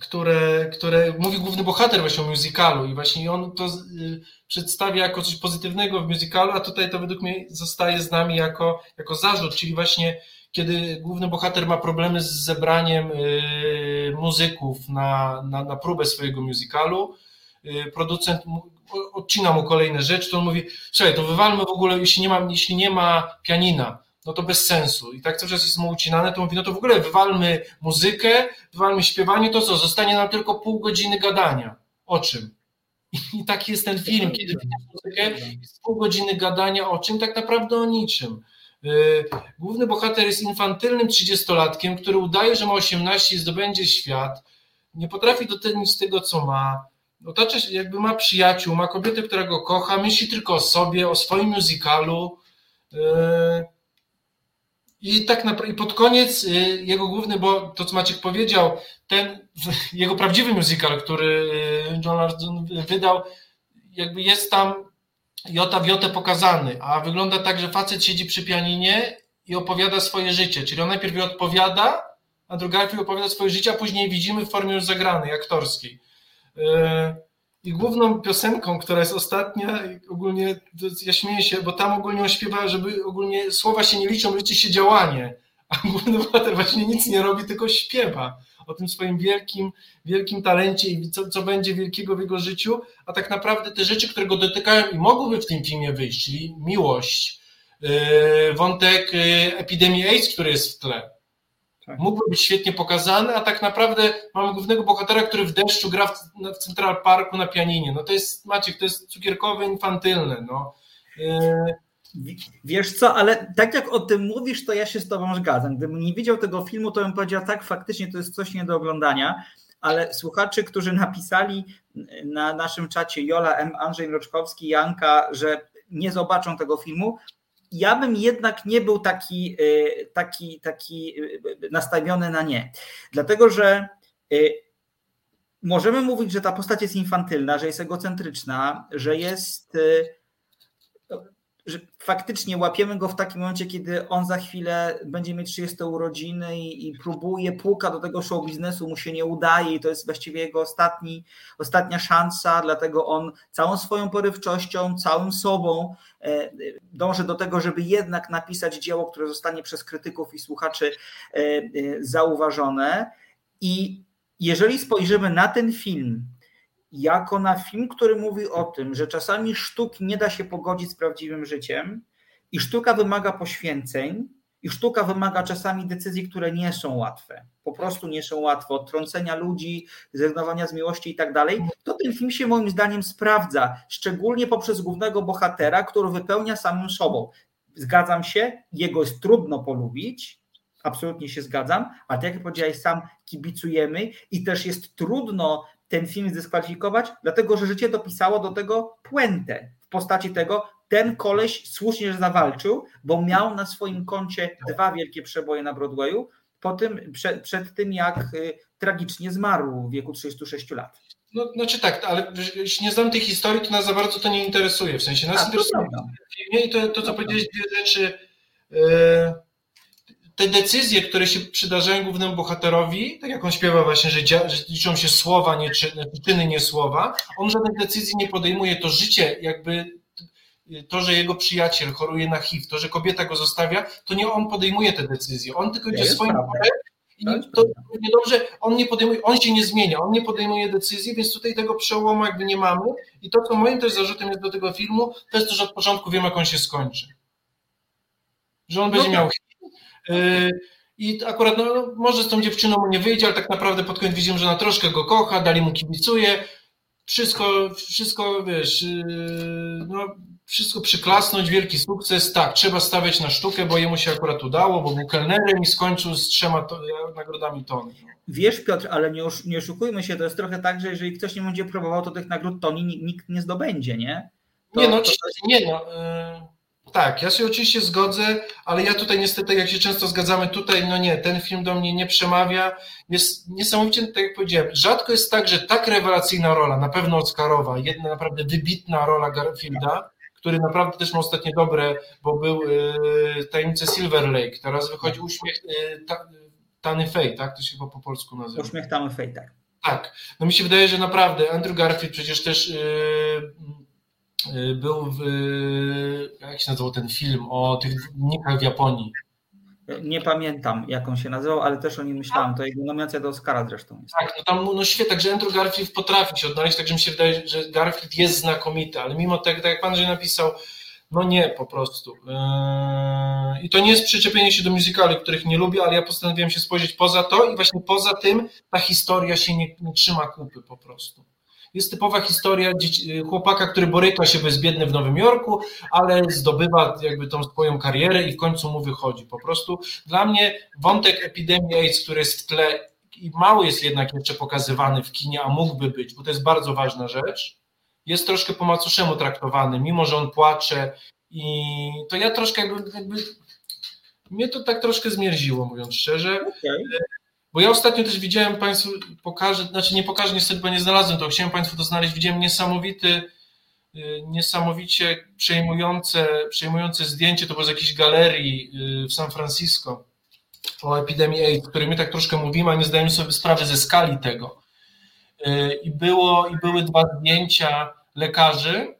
które, które mówi główny bohater właśnie o musicalu i właśnie on to y, przedstawia jako coś pozytywnego w musicalu, a tutaj to według mnie zostaje z nami jako, jako zarzut, czyli właśnie kiedy główny bohater ma problemy z zebraniem y, muzyków na, na, na próbę swojego musicalu, producent odcina mu kolejne rzeczy, to on mówi, słuchaj, to wywalmy w ogóle, jeśli nie ma, jeśli nie ma pianina, no to bez sensu. I tak cały czas jest mu ucinane, to mówi, no to w ogóle wywalmy muzykę, wywalmy śpiewanie, to co, zostanie nam tylko pół godziny gadania. O czym? I taki jest ten film, kiedy widzisz muzykę, jest pół godziny gadania o czym? Tak naprawdę o niczym. Y, główny bohater jest infantylnym trzydziestolatkiem, który udaje, że ma 18 i zdobędzie świat, nie potrafi docenić tego, co ma, otacza się, jakby ma przyjaciół, ma kobietę, która go kocha, myśli tylko o sobie, o swoim musicalu, y, i tak naprawdę, pod koniec y, jego główny, bo to co Maciek powiedział, ten jego prawdziwy musical, który y, John Larson wydał, jakby jest tam jota w jotę pokazany, a wygląda tak, że facet siedzi przy pianinie i opowiada swoje życie, czyli on najpierw je odpowiada, a druga najpierw opowiada swoje życie, a później widzimy w formie już zagranej, aktorskiej. I główną piosenką, która jest ostatnia, ogólnie ja śmieję się, bo tam ogólnie on śpiewa, żeby ogólnie słowa się nie liczą, liczy się działanie. A główny bohater właśnie nic nie robi, tylko śpiewa o tym swoim wielkim, wielkim talencie i co, co będzie wielkiego w jego życiu, a tak naprawdę te rzeczy, które go dotykają i mogłyby w tym filmie wyjść, czyli miłość, yy, wątek yy, epidemii AIDS, który jest w tle, tak. Mógłby być świetnie pokazany, a tak naprawdę mamy głównego bohatera, który w deszczu gra w, w Central Parku na pianinie. No to jest, Maciek, to jest cukierkowe, infantylne. No. Yy... Wiesz co, ale tak jak o tym mówisz, to ja się z tobą zgadzam. Gdybym nie widział tego filmu, to bym powiedział, tak, faktycznie to jest coś nie do oglądania, ale słuchacze, którzy napisali na naszym czacie Jola M, Andrzej Mroczkowski, Janka, że nie zobaczą tego filmu, ja bym jednak nie był taki, y, taki, taki y, nastawiony na nie. Dlatego, że y, możemy mówić, że ta postać jest infantylna, że jest egocentryczna, że jest że faktycznie łapiemy go w takim momencie, kiedy on za chwilę będzie mieć 30 urodziny i, i, próbuje, puka do tego show biznesu, mu się nie udaje i to jest właściwie jego ostatni, ostatnia szansa, dlatego on całą swoją porywczością, całym sobą e, dąży do tego, żeby jednak napisać dzieło, które zostanie przez krytyków i słuchaczy e, e, zauważone. I jeżeli spojrzymy na ten film jako na film, który mówi o tym, że czasami sztuki nie da się pogodzić z prawdziwym życiem i sztuka wymaga poświęceń, i sztuka wymaga czasami decyzji, które nie są łatwe. Po prostu nie są łatwe. Odtrącenia ludzi, zrezygnowania z miłości i tak dalej. To ten film się moim zdaniem sprawdza, szczególnie poprzez głównego bohatera, który wypełnia samym sobą. Zgadzam się, jego jest trudno polubić, absolutnie się zgadzam, ale tak jak powiedziałeś sam, kibicujemy i też jest trudno ten film zdyskwalifikować, dlatego że życie dopisało do tego puentę w postaci tego, ten koleś słusznie zawalczył, bo miał na swoim koncie dwa wielkie przeboje na Broadwayu, po tym, przed, przed tym, jak y, tragicznie zmarł w wieku 36 lat. No, znaczy tak, ale jeśli nie znam tej historii, to nas za bardzo to nie interesuje. W sensie nas A, to interesuje i to, to co powiedziałeś, dwie rzeczy. e, Te decyzje, które się przydarzają głównemu bohaterowi, tak jak on śpiewa właśnie, że, dzia- że liczą się słowa, nie czyny, czyny, nie słowa, on żadnych decyzji nie podejmuje. To życie, jakby to, że jego przyjaciel choruje na HIV, to, że kobieta go zostawia, to nie on podejmuje te decyzje. On tylko idzie swoim i To jest to prawda. niedobrze, on nie podejmuje, on się nie zmienia, on nie podejmuje decyzji, więc tutaj tego przełomu jakby nie mamy. I to, co moim też zarzutem jest do tego filmu, to jest to, że od początku wiemy, jak on się skończy. Że on będzie tak. miał HIV. I akurat, no, no, może z tą dziewczyną mu nie wyjdzie, ale tak naprawdę pod koniec widzimy, że ona troszkę go kocha, dali mu kibicuje. Wszystko, wszystko, wiesz, yy, no, wszystko przyklasnąć, wielki sukces. Tak, trzeba stawiać na sztukę, bo jemu się akurat udało, bo był kelnerem i skończył z trzema to, nagrodami Tony. Wiesz, Piotr, ale nie, nie oszukujmy się, to jest trochę tak, że jeżeli ktoś nie będzie próbował, to tych nagród Toni ni- nikt nie zdobędzie, nie? To, Nie, no, to, nie, no. Yy, tak, ja się oczywiście zgodzę, ale ja tutaj niestety, jak się często zgadzamy, tutaj, no nie, ten film do mnie nie przemawia. Jest niesamowicie, tak jak powiedziałem, rzadko jest tak, że tak rewelacyjna rola, na pewno Oscarowa, jedna naprawdę wybitna rola Garfielda, który naprawdę też ma ostatnio dobre, bo był Tajemnice Silver Lake, teraz wychodzi Uśmiech yy, ta, Tany Fej, tak? To się chyba po polsku nazywa. Uśmiech tam fejtek. Tak, no mi się wydaje, że naprawdę Andrew Garfield przecież też yy, był w, yy, jak się nazywał ten film o tych mnikach w Japonii. Nie pamiętam, jak on się nazywał, ale też o nim myślałem. To jego nominacja do Oscara zresztą jest. Tak, no tam no świetnie, także Andrew Garfield potrafi się odnaleźć, także mi się wydaje, że Garfield jest znakomity, ale mimo tego, tak jak pan że napisał, no nie, po prostu. Yy, I to nie jest przyczepienie się do musicali, których nie lubię, ale ja postanowiłem się spojrzeć poza to i właśnie poza tym ta historia się nie, nie trzyma kupy po prostu. Jest typowa historia chłopaka, który boryka się, bo jest biedny w Nowym Jorku, ale zdobywa jakby tą swoją karierę i w końcu mu wychodzi. Po prostu dla mnie wątek epidemii AIDS, który jest w tle i mało jest jednak jeszcze pokazywany w kinie, a mógłby być, bo to jest bardzo ważna rzecz, jest troszkę po macoszemu traktowany, mimo że on płacze i to ja troszkę jakby, jakby mnie to tak troszkę zmierziło, mówiąc szczerze. Okay. Bo ja ostatnio też widziałem Państwu, pokażę, znaczy nie pokażę niestety, bo nie znalazłem to, chciałem Państwu to znaleźć, widziałem niesamowity, niesamowicie przejmujące, przejmujące zdjęcie, to było z jakiejś galerii w San Francisco o epidemii AIDS, o której my tak troszkę mówimy, a nie zdajemy sobie sprawy ze skali tego. I, było, i były dwa zdjęcia lekarzy,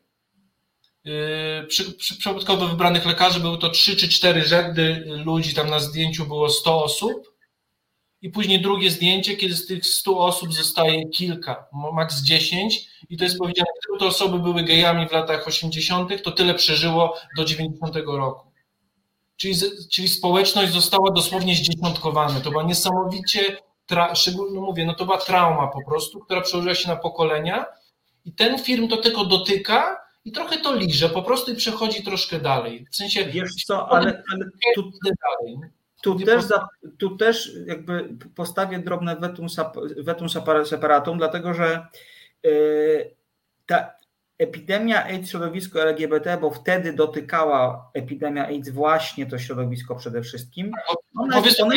przy, przy, przypadkowo wybranych lekarzy. Były to trzy czy cztery rzędy ludzi, tam na zdjęciu było 100 osób, i później drugie zdjęcie, kiedy z tych 100 osób zostaje kilka, maks 10 i to jest powiedziane, gdyby te osoby były gejami w latach 80., to tyle przeżyło do 90 roku. Czyli, czyli społeczność została dosłownie zdziesiątkowana. To była niesamowicie, tra, szczególnie mówię, no to była trauma po prostu, która przełożyła się na pokolenia i ten film to tylko dotyka i trochę to liże po prostu i przechodzi troszkę dalej. W sensie... Wiesz co, ale, ale tu, dalej. Tu też, za, tu też jakby postawię drobne wetum, wetum separatum, dlatego że yy, ta epidemia AIDS w środowisku LGBT, bo wtedy dotykała epidemia AIDS właśnie to środowisko przede wszystkim. Ona, Powiedz, ona,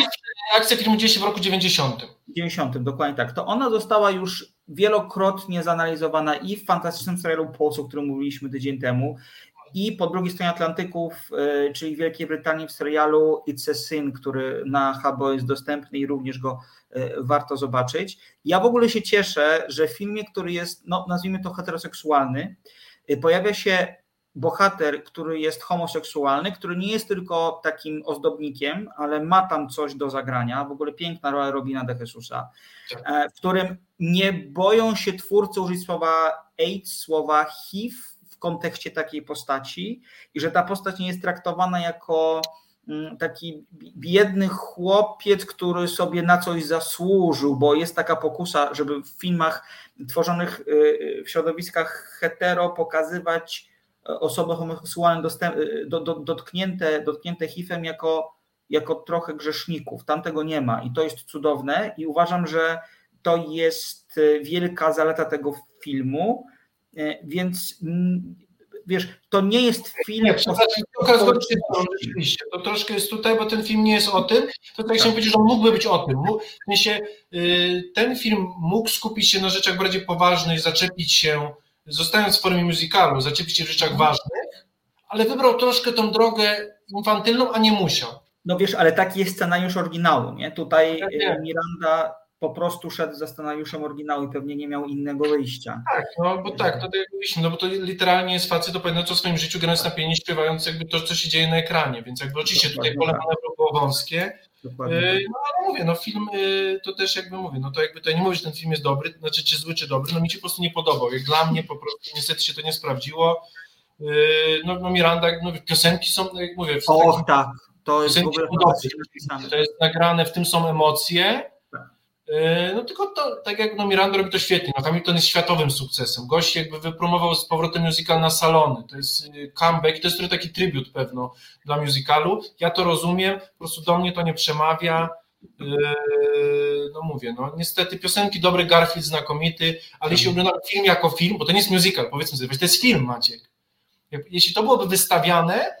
akcja filmu dzieje się w roku 90. 90, dokładnie tak. To ona została już wielokrotnie zanalizowana i w fantastycznym serialu Pulse, o którym mówiliśmy tydzień temu, i po drugiej stronie Atlantyków, czyli Wielkiej Brytanii w serialu It's a Sin, który na HBO jest dostępny i również go warto zobaczyć. Ja w ogóle się cieszę, że w filmie, który jest, no nazwijmy to heteroseksualny, pojawia się bohater, który jest homoseksualny, który nie jest tylko takim ozdobnikiem, ale ma tam coś do zagrania. W ogóle piękna rola Robina de Jesusa, w którym nie boją się twórcy użyć słowa AIDS, słowa HIV, w kontekście takiej postaci i że ta postać nie jest traktowana jako taki biedny chłopiec, który sobie na coś zasłużył, bo jest taka pokusa, żeby w filmach tworzonych w środowiskach hetero pokazywać osoby homoseksualne dostęp, do, do, dotknięte, dotknięte HIV-em jako, jako trochę grzeszników. Tam tego nie ma i to jest cudowne i uważam, że to jest wielka zaleta tego filmu, więc wiesz, to nie jest film. Nie, Pokaz rzeczywiście, to troszkę jest tutaj, bo ten film nie jest o tym, to tak, tak. chciałem powiedzieć, że on mógłby być o tym. W sensie, y, ten film mógł skupić się na rzeczach bardziej poważnych, zaczepić się, zostając w formie musicalu, zaczepić się w rzeczach mhm. ważnych, ale wybrał troszkę tą drogę infantylną, a nie musiał. No wiesz, ale taki jest scenariusz oryginału, nie? Tutaj tak, y, Miranda po prostu szedł za scenariuszem oryginału i pewnie nie miał innego wyjścia. Tak, no bo tak, to tak jak mówiliśmy, no bo to literalnie jest facet opowiadający o swoim życiu, grając na pianinie, śpiewając jakby to, co się dzieje na ekranie, więc jakby oczywiście Dokładnie tutaj pole tak. manewru było wąskie, Dokładnie. Y, no ale mówię, no film y, to też jakby mówię, no to jakby to nie mówię, że ten film jest dobry, znaczy czy zły, czy dobry, no mi się po prostu nie podobał. Jak dla mnie po prostu niestety się to nie sprawdziło. Y, no, no Miranda, no, piosenki są, jak mówię, w Och, tak, to jest w ogóle to jest nagrane, w tym są emocje. E, no tylko to, tak jak no Miranda robi to świetnie, no Hamilton jest światowym sukcesem. Gość jakby wypromował z powrotem musical na salony. To jest y, comeback, to jest trochę taki tribut pewno dla musicalu. Ja to rozumiem, po prostu do mnie to nie przemawia. E, no mówię, no niestety piosenki dobry, Garfield znakomity, ale jeśli oglądam film jako film, bo to nie jest musical, powiedzmy sobie, to jest film Maciek. Jeśli to byłoby wystawiane,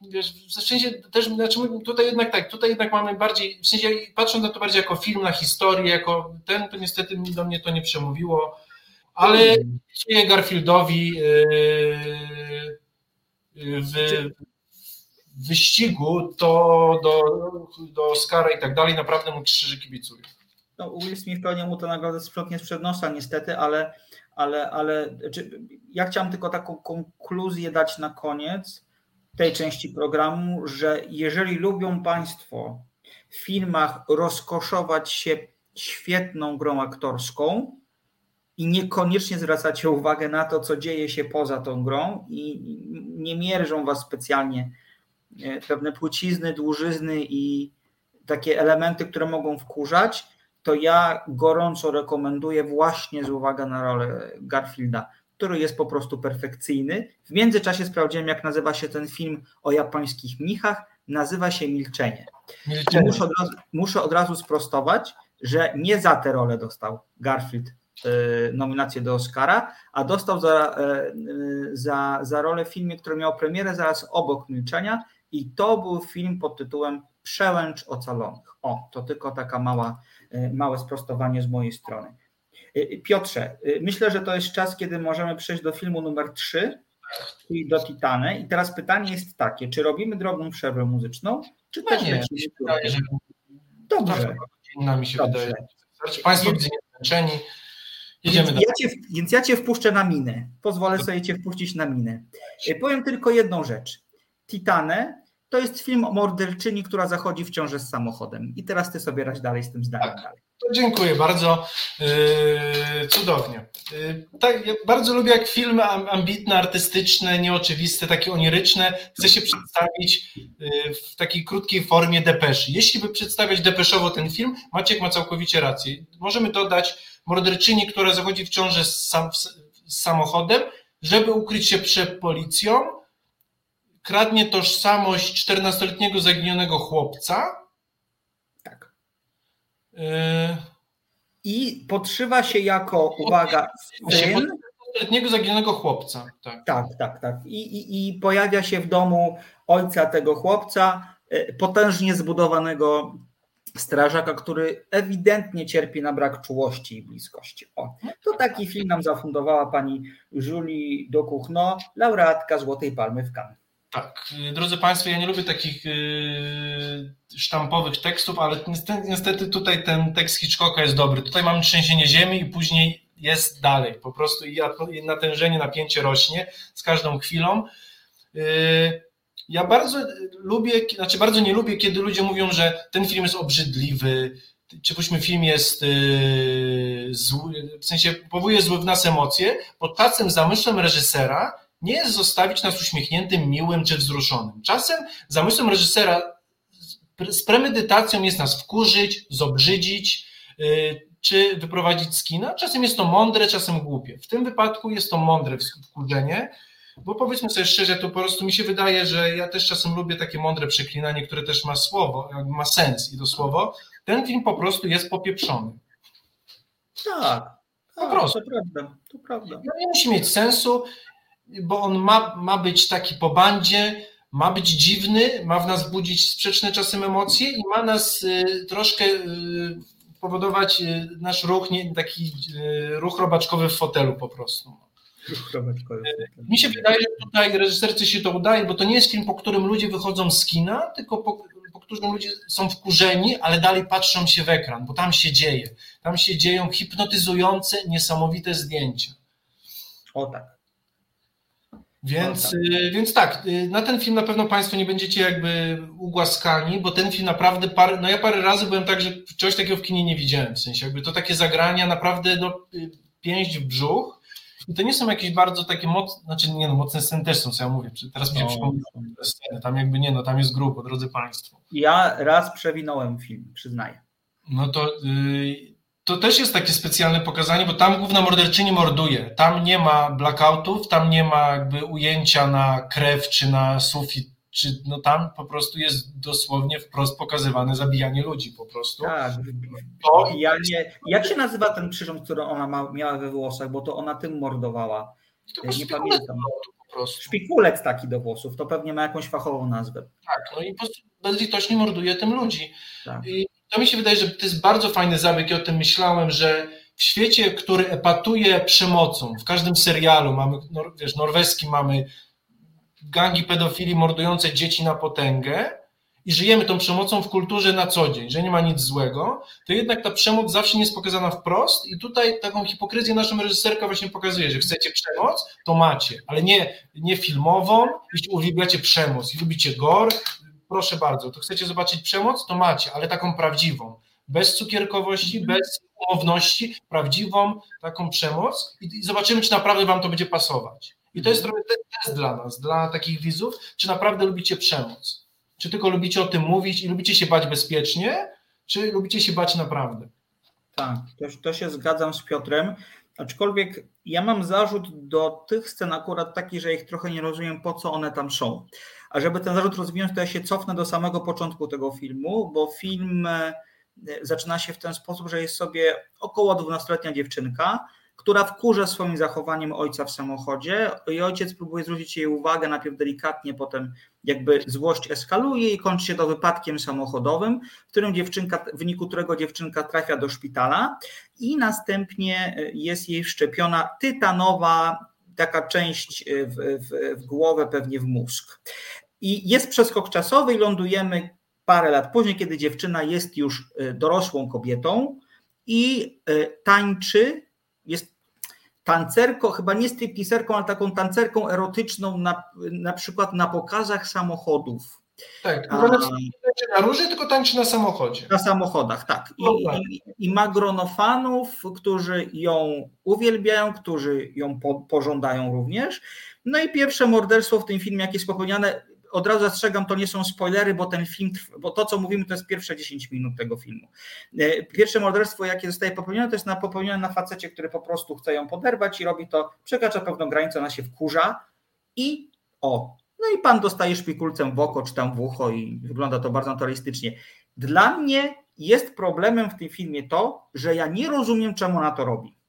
wiesz, w sensie też, znaczy tutaj jednak tak, tutaj jednak mamy bardziej, w sensie patrząc na to bardziej jako film, na historię, jako ten, to niestety do mnie to nie przemówiło, ale dziękuję Garfieldowi yy, w wyścigu to do, do Oscara i tak dalej, naprawdę mu krzyży kibicuję. No, Will Smith pewnie mu to nagrodę sprzątnie sprzed nosa niestety, ale, ale, ale ja chciałem tylko taką konkluzję dać na koniec, tej części programu, że jeżeli lubią Państwo w filmach rozkoszować się świetną grą aktorską i niekoniecznie zwracacie uwagę na to, co dzieje się poza tą grą i nie mierzą Was specjalnie e, pewne płcizny, dłużyzny i takie elementy, które mogą wkurzać, to ja gorąco rekomenduję właśnie z uwagą na rolę Garfielda który jest po prostu perfekcyjny. W międzyczasie sprawdziłem, jak nazywa się ten film o japońskich mnichach. Nazywa się Milczenie. Milczenie. Muszę, od razu, muszę od razu sprostować, że nie za tę rolę dostał Garfield y, nominację do Oscara, a dostał za, y, za, za rolę w filmie, który miał premierę zaraz obok Milczenia i to był film pod tytułem Przełęcz Ocalonych. O, to tylko taka mała, małe sprostowanie z mojej strony. Y, Piotrze, y, myślę, że to jest czas, kiedy możemy przejść do filmu numer 3, czyli do Titany. I teraz pytanie jest takie, czy robimy drobną przerwę muzyczną, czy też nie? Wydaje, że... Dobrze. Inna mi się Dobrze. wydaje. Państwo widzą zmęczeni. Jedziemy więc, ja cię, więc ja cię wpuszczę na minę. Pozwolę sobie cię wpuścić na minę. Y, powiem tylko jedną rzecz. Titanę to jest film o morderczyni, która zachodzi w ciąży z samochodem. I teraz ty sobie radź dalej z tym zdaniem. Tak. Dalej. Dziękuję bardzo. Yy, cudownie. Yy, tak, ja bardzo lubię, jak filmy ambitne, artystyczne, nieoczywiste, takie oniryczne chce się przedstawić yy, w takiej krótkiej formie depeszy. Jeśli by przedstawiać depeszowo ten film, Maciek ma całkowicie rację. Możemy dodać morderczyni, która zachodzi w ciąży z, sam, z samochodem, żeby ukryć się przed policją, kradnie tożsamość 14-letniego zaginionego chłopca, i podszywa się jako, uwaga, syn. Letniego zaginionego chłopca. Tak, tak, tak. tak. I, i, I pojawia się w domu ojca tego chłopca, e, potężnie zbudowanego strażaka, który ewidentnie cierpi na brak czułości i bliskości. O, to taki film nam zafundowała pani Julie Dokuchno, laureatka Złotej Palmy w Cannes. Tak, drodzy Państwo, ja nie lubię takich yy, sztampowych tekstów, ale niestety tutaj ten tekst Hitchcocka jest dobry. Tutaj mamy trzęsienie ziemi i później jest dalej. Po prostu i natężenie, napięcie rośnie z każdą chwilą. Yy, ja bardzo lubię, znaczy bardzo nie lubię, kiedy ludzie mówią, że ten film jest obrzydliwy, czy powiedzmy film jest zły, w sensie powoduje złe w nas emocje, bo czasem zamysłem reżysera nie jest zostawić nas uśmiechniętym, miłym czy wzruszonym. Czasem zamysłem reżysera z premedytacją jest nas wkurzyć, zobrzydzić y, czy wyprowadzić z kina. Czasem jest to mądre, czasem głupie. W tym wypadku jest to mądre wkurzenie, bo powiedzmy sobie szczerze, to po prostu mi się wydaje, że ja też czasem lubię takie mądre przeklinanie, które też ma słowo, ma sens i to słowo. Ten film po prostu jest popieprzony. Tak, po prostu. To prawda, to prawda. No nie musi mieć sensu bo on ma, ma być taki po bandzie, ma być dziwny, ma w nas budzić sprzeczne czasem emocje i ma nas y, troszkę y, powodować y, nasz ruch, nie, taki ruch robaczkowy w fotelu po prostu. Ruch robaczkowy. Mi się wydaje, że tutaj reżyserce się to udaje, bo to nie jest film, po którym ludzie wychodzą z kina, tylko po, po którym ludzie są wkurzeni, ale dalej patrzą się w ekran, bo tam się dzieje. Tam się dzieją hipnotyzujące, niesamowite zdjęcia. O tak. Więc. Y, więc tak, y, na ten film na pewno Państwo nie będziecie jakby ugłaskani, bo ten film naprawdę parę, no ja parę razy byłem tak, że czegoś takiego w kinie nie widziałem, w sensie jakby to takie zagrania naprawdę no, pięść w brzuch i to nie są jakieś bardzo takie mocne, znaczy nie no, mocne sceny też są, co ja mówię, teraz mi się no, sceny, tam jakby nie no, tam jest grubo, drodzy Państwo. Ja raz przewinąłem film, przyznaję. No to... Yy, to też jest takie specjalne pokazanie, bo tam główna morderczyni morduje. Tam nie ma blackoutów, tam nie ma jakby ujęcia na krew czy na sufit, czy no tam po prostu jest dosłownie wprost pokazywane zabijanie ludzi po prostu. Tak. To ja nie, jak się nazywa ten przyrząd, który ona ma, miała we włosach, bo to ona tym mordowała. To nie pamiętam. Po prostu. Szpikulec taki do włosów, to pewnie ma jakąś fachową nazwę. Tak, no i po prostu bezlitośnie morduje tym ludzi. Tak. I to mi się wydaje, że to jest bardzo fajny zabieg. I o tym myślałem, że w świecie, który epatuje przemocą, w każdym serialu mamy, wiesz, norweski mamy gangi pedofili mordujące dzieci na potęgę i żyjemy tą przemocą w kulturze na co dzień, że nie ma nic złego, to jednak ta przemoc zawsze nie jest pokazana wprost i tutaj taką hipokryzję naszą reżyserka właśnie pokazuje, że chcecie przemoc, to macie, ale nie, nie filmową, jeśli uwielbiacie przemoc i lubicie gore, proszę bardzo, to chcecie zobaczyć przemoc, to macie, ale taką prawdziwą, bez cukierkowości, mhm. bez umowności, prawdziwą taką przemoc i, zobaczymy, czy naprawdę wam to będzie pasować. I to jest mhm. trochę test dla nas, dla takich widzów, czy naprawdę lubicie przemoc. Czy tylko lubicie o tym mówić i lubicie się bać bezpiecznie, czy lubicie się bać naprawdę. Tak, to, to się zgadzam z Piotrem. Aczkolwiek ja mam zarzut do tych scen akurat taki, że ich trochę nie rozumiem, po co one tam są. A żeby ten zarzut rozwinąć, to ja się cofnę do samego początku tego filmu, bo film e, zaczyna się w ten sposób, że jest sobie około 12-letnia dziewczynka, która wkurza swoim zachowaniem ojca w samochodzie i ojciec próbuje zwrócić jej uwagę, najpierw delikatnie, potem jakby złość eskaluje i kończy się to wypadkiem samochodowym, w którym dziewczynka, w wyniku którego dziewczynka trafia do szpitala i następnie e, jest jej wszczepiona tytanowa taka część e, w, w, w głowę, pewnie w mózg. I jest przeskok czasowy i lądujemy parę lat później, kiedy dziewczyna jest już e, dorosłą kobietą i e, tańczy, jest tancerką, chyba nie stripteaserką, ale taką tancerką erotyczną na, na przykład na pokazach samochodów tak, a, tańczy na róży, tylko tańczy na samochodzie. Na samochodach, tak. I, no tak. i, i ma grono fanów, którzy ją uwielbiają, którzy ją po, pożądają również. No i pierwsze morderstwo w tym filmie, jakie jest popełniane, od razu zastrzegam, to nie są spoilery, bo ten film, bo to co mówimy, to jest pierwsze 10 minut tego filmu. E, pierwsze morderstwo, jakie zostaje popełnione, to jest na, popełnione na facecie, który po prostu chce ją poderwać i robi to, przekracza pewną granicę, ona się wkurza i o, no i pan dostaje szpikulcem w oko czy tam w ucho i wygląda to bardzo naturalistycznie. Dla mnie jest problemem w tym filmie to, że ja nie rozumiem, czemu ona to robi.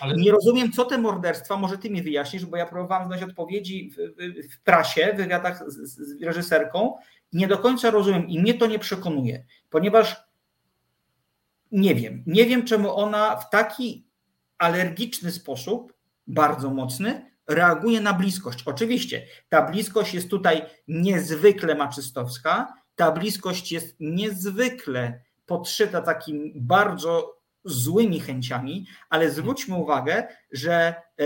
Ale... Nie rozumiem, co te morderstwa, może ty mi wyjaśnisz, bo ja próbowałam znaleźć odpowiedzi w, w, prasie, w wywiadach z, z reżyserką. Nie do końca rozumiem i mnie to nie przekonuje, ponieważ nie wiem, nie wiem, czemu ona w taki alergiczny sposób, bardzo mocny, reaguje na bliskość. Oczywiście, ta bliskość jest tutaj niezwykle maczystowska, ta bliskość jest niezwykle podszyta takim bardzo złymi chęciami, ale zwróćmy uwagę, że e,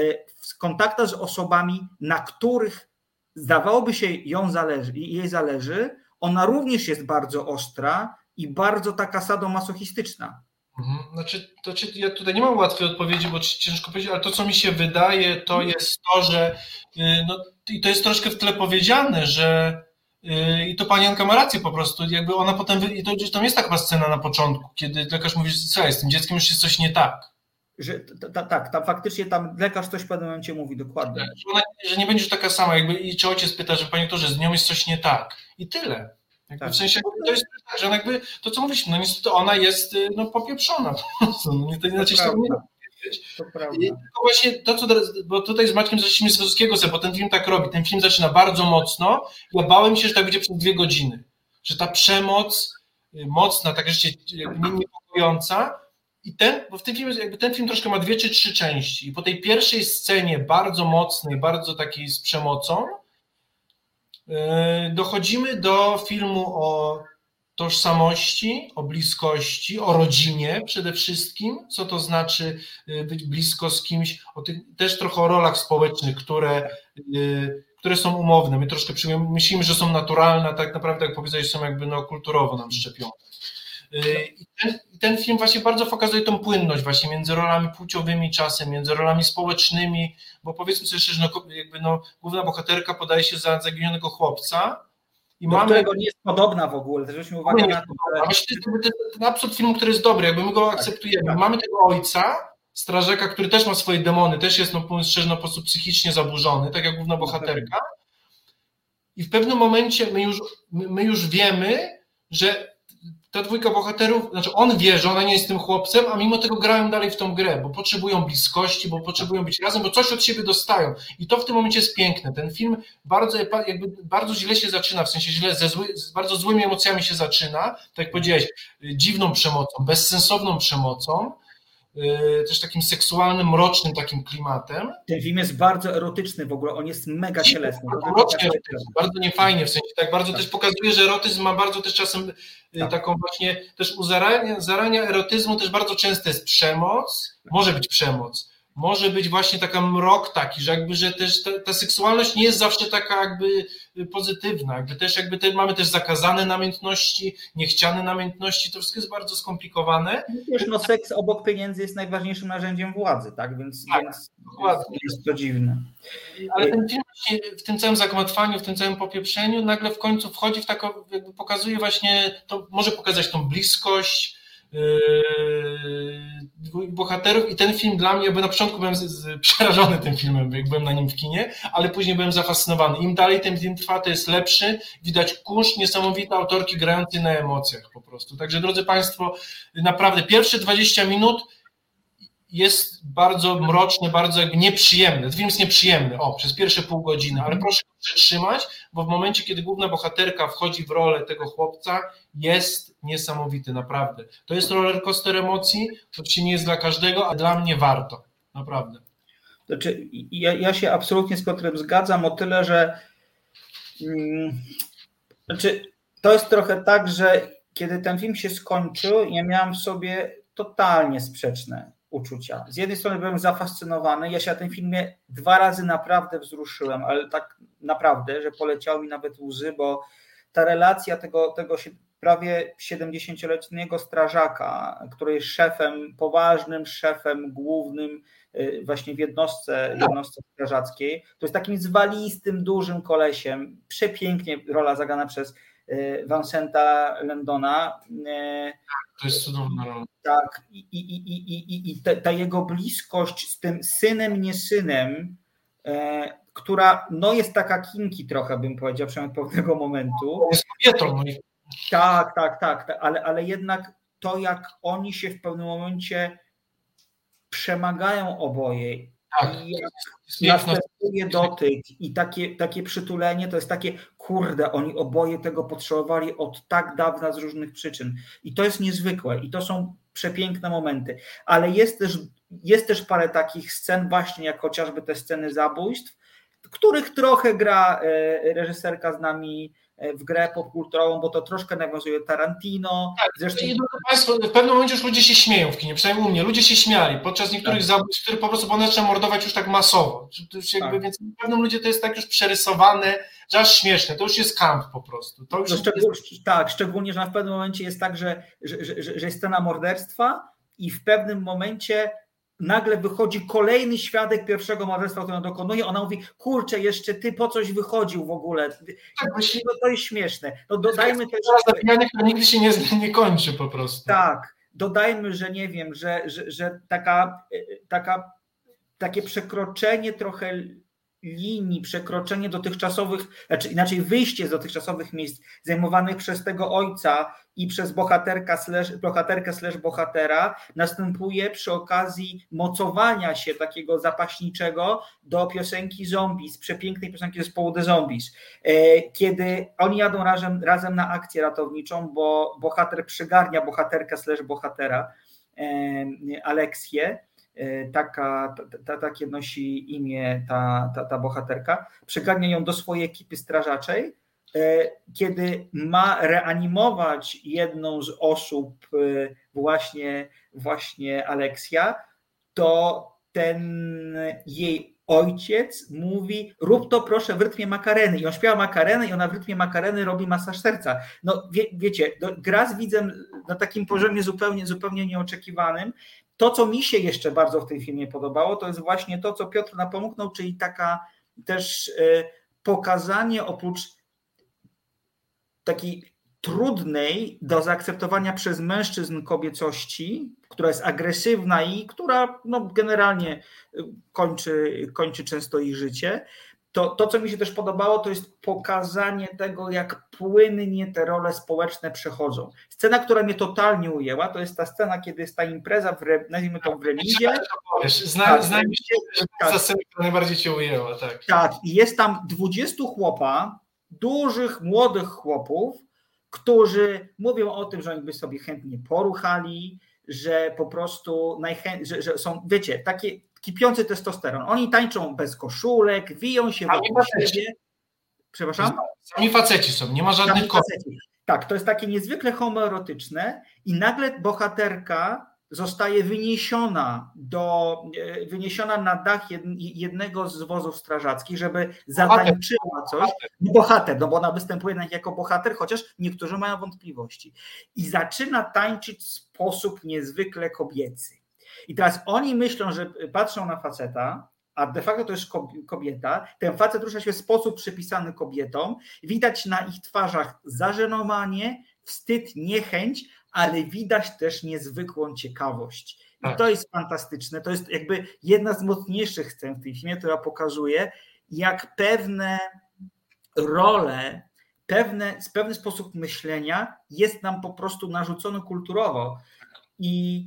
w kontaktach z osobami, na których zdawałoby się ją zależy, jej zależy, ona również jest bardzo ostra i bardzo taka sadomasochistyczna. Mhm. Znaczy, to, czy ja tutaj nie mam łatwej odpowiedzi, bo ciężko powiedzieć, ale to, co mi się wydaje, to jest to, że y, no, i to jest troszkę w tle powiedziane, że i to pani Anka ma rację po prostu, jakby ona potem, i to gdzieś tam jest taka scena na początku, kiedy lekarz mówi, że z tym dzieckiem już jest coś nie tak. Że, tak, tam faktycznie tam lekarz coś w pewnym momencie mówi dokładnie. Że, ona, że nie będziesz taka sama, jakby i czy ojciec pyta, że panie doktorze, z nią jest coś nie tak. I tyle. Tak. W sensie to jest tak, że jakby to co mówiliśmy, no niestety ona jest y, no, popieprzona. No, to inaczej to nie. To prawda. Tylko właśnie to, co teraz, bo tutaj z Maćkiem zaczęliśmy z Wysockiego bo ten film tak robi. Ten film zaczyna bardzo mocno. Ja bałem się, że tak będzie przez dwie godziny. Że ta przemoc y, mocna, taka rzeczywiście niepokojąca. I ten, bo w tym filmie, jakby ten film troszkę ma dwie czy trzy części. I po tej pierwszej scenie, bardzo mocnej, bardzo takiej z przemocą, yy, dochodzimy do filmu o tożsamości, o bliskości, o rodzinie przede wszystkim, co to znaczy y, być blisko z kimś, o tych, też trochę o rolach społecznych, które, y, które są umowne. My troszkę myślimy, że są naturalne, a tak naprawdę, jak powiedziałeś, są jakby no, kulturowo nam szczepione. Y, I ten, ten, film właśnie bardzo pokazuje tą płynność właśnie między rolami płciowymi czasem, między rolami społecznymi, bo powiedzmy sobie szczerze, no, jakby no, główna bohaterka podaje się za zaginionego chłopca, i do mamy... którego nie jest podobna w ogóle, zwróćmy uwagę na to. Że... Właśnie to jest ten absurd filmu, który jest dobry, jakby my go tak, akceptujemy. Tak. Mamy tego ojca, strażaka, który też ma swoje demony, też jest, no mówiąc szczerze, no, po sposób psychicznie zaburzony, tak jak główna bohaterka. I w pewnym momencie my już, my już wiemy, że ta dwójka bohaterów, znaczy on wie, że ona nie jest tym chłopcem, a mimo tego grają dalej w tą grę, bo potrzebują bliskości, bo potrzebują być razem, bo coś od siebie dostają. I to w tym momencie jest piękne. Ten film bardzo, jakby bardzo źle się zaczyna, w sensie źle, ze zły, z bardzo złymi emocjami się zaczyna, tak jak powiedziałeś, dziwną przemocą, bezsensowną przemocą, też takim seksualnym, mrocznym takim klimatem. Ten film jest bardzo erotyczny w ogóle, on jest mega cielesny. Bardzo, mrocznie, bardzo niefajnie, w sensie tak bardzo tak. też pokazuje, że erotyzm ma bardzo też czasem y, tak. taką właśnie, też u zarania, zarania erotyzmu też bardzo często jest przemoc, może być przemoc, może być właśnie taka mrok taki, że jakby, że też ta, ta seksualność nie jest zawsze taka jakby pozytywna, jakby też jakby te, mamy też zakazane namiętności, niechciane namiętności, to wszystko jest bardzo skomplikowane. Wiesz, no seks obok pieniędzy jest najważniejszym narzędziem władzy, tak, więc, tak, więc jest to dziwne. Ale ten film w tym całym zagmatwaniu, w tym całym popieprzeniu nagle w końcu wchodzi w taką, jakby pokazuje właśnie, to może pokazać tą bliskość, Yy, bohaterów i ten film dla mnie, bo na początku byłem z, z, przerażony tym filmem, jak byłem na nim w kinie, ale później byłem zafascynowany. Im dalej ten film trwa, to jest lepszy. Widać kurz niesamowite autorki grającej na emocjach po prostu. Także drodzy Państwo, naprawdę pierwsze 20 minut jest bardzo mroczny, bardzo nieprzyjemny. Ten film jest nieprzyjemny, o, przez pierwsze pół godziny, ale proszę go przytrzymać, bo w momencie, kiedy główna bohaterka wchodzi w rolę tego chłopca, jest niesamowity, naprawdę. To jest roller coaster emocji, to oczywiście nie jest dla każdego, a dla mnie warto, naprawdę. Znaczy, ja, ja się absolutnie z Piotrem zgadzam o tyle, że hmm, znaczy, to jest trochę tak, że kiedy ten film się skończył, ja miałam w sobie totalnie sprzeczne uczucia. Z jednej strony byłem zafascynowany, ja się na tym filmie dwa razy naprawdę wzruszyłem, ale tak naprawdę, że poleciały mi nawet łzy, bo ta relacja tego, tego prawie 70-letniego strażaka, który jest szefem, poważnym szefem głównym y, właśnie w jednostce, jednostce strażackiej, to jest takim zwalistym, dużym kolesiem, przepięknie rola zagrana przez y, Vincenta Lendona. Y, to jest cudowna rola. Tak, i, i, i, i, i ta, ta jego bliskość z tym synem, nie synem, która no jest taka kinki trochę, bym powiedział, przynajmniej od pewnego momentu. Jest kobietą. No tak, tak, tak, tak, ale, ale jednak to, jak oni się w pewnym momencie przemagają oboje tak, i następuje dotyk i takie, takie przytulenie, to jest takie, kurde, oni oboje tego potrzebowali od tak dawna z różnych przyczyn. I to jest niezwykłe i to są przepiękne momenty, ale jest też, jest też parę takich scen, właśnie jak chociażby te sceny zabójstw, których trochę gra e, reżyserka z nami w grę popkulturową, bo to troszkę nawiązuje Tarantino. Tak, Zresztą... i Państwo, w pewnym momencie już ludzie się śmieją w kinie, przynajmniej u mnie, ludzie się śmiali podczas niektórych tak. zabójstw, które po prostu bo zaczyna mordować już tak masowo. Jakby, tak. Więc w pewnym ludzie to jest tak już przerysowane, że aż śmieszne, to już jest kamp po prostu. To już szczegół, jest... Tak, szczególnie, że w pewnym momencie jest tak, że, że, że, że jest scena morderstwa i w pewnym momencie nagle wychodzi kolejny świadek pierwszego morderstwa, który dokonuje, ona mówi, kurczę, jeszcze ty po coś wychodził w ogóle. Tak, no, to jest śmieszne. No dodajmy też... Zabijanie, które nigdy się nie, nie kończy po prostu. Tak, dodajmy, że nie wiem, że, że, że taka, taka, takie przekroczenie trochę linii, przekroczenie dotychczasowych, znaczy inaczej wyjście z dotychczasowych miejsc zajmowanych przez tego ojca i przez bohaterka slash, bohaterkę slash bohatera następuje przy okazji mocowania się takiego zapaśniczego do piosenki Zombies, przepięknej piosenki zespołu The Zombies, e, kiedy oni jadą razem, razem na akcję ratowniczą, bo bohater przygarnia bohaterkę slash bohatera, e, Aleksję, taka, ta, takie nosi imię ta, ta, ta bohaterka, przegania ją do swojej ekipy strażaczej, e, kiedy ma reanimować jedną z osób, e, właśnie, właśnie Aleksja, to ten jej ojciec mówi, rób to proszę w rytmie makareny. I on śpiewa makarenę i ona w rytmie makareny robi masaż serca. No wie, wiecie, gra z widzem na takim poziomie zupełnie, zupełnie nieoczekiwanym to, co mi się jeszcze bardzo w tym filmie podobało, to jest właśnie to, co Piotr napomknął, czyli taka też e, pokazanie oprócz takiej trudnej do zaakceptowania przez mężczyzn kobiecości, która jest agresywna i która no, generalnie e, kończy, kończy często ich życie, to, to, co mi się też podobało, to jest pokazanie tego, jak płynnie te role społeczne przechodzą. Scena, która mnie totalnie ujęła, to jest ta scena, kiedy jest ta impreza, w, nazwijmy to w remizie. Znam, znam się, że ta scena najbardziej cię ujęła. Tak. tak, i jest tam 20 chłopa, dużych, młodych chłopów, którzy mówią o tym, że oni by sobie chętnie poruchali, że po prostu najchętniej, że, że są, wiecie, takie kipiący testosteron. Oni tańczą bez koszulek, wiją się wokół siebie. Przepraszam? Sami faceci są, nie ma żadnych kobiet. Tak, to jest takie niezwykle homoerotyczne i nagle bohaterka zostaje wyniesiona do, e, wyniesiona na dach jednego z wozów strażackich, żeby zatańczyła coś. Bohater, no bo ona występuje jako bohater, chociaż niektórzy mają wątpliwości. I zaczyna tańczyć w sposób niezwykle kobiecy. I teraz oni myślą, że patrzą na faceta, a de facto to jest kobieta. Ten facet rusza się w sposób przypisany kobietom. Widać na ich twarzach zażenowanie, wstyd, niechęć, ale widać też niezwykłą ciekawość. I tak. to jest fantastyczne. To jest jakby jedna z mocniejszych scen w tym filmie, która pokazuje, jak pewne role, pewne, pewny sposób myślenia jest nam po prostu narzucony kulturowo. I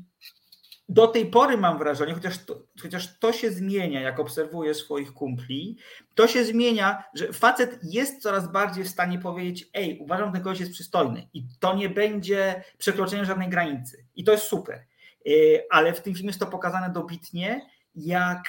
do tej pory mam wrażenie, chociaż to, chociaż to się zmienia, jak obserwuję swoich kumpli, to się zmienia, że facet jest coraz bardziej w stanie powiedzieć: Ej, uważam, że ten gość jest przystojny i to nie będzie przekroczenie żadnej granicy. I to jest super. Y, ale w tym filmie jest to pokazane dobitnie, jak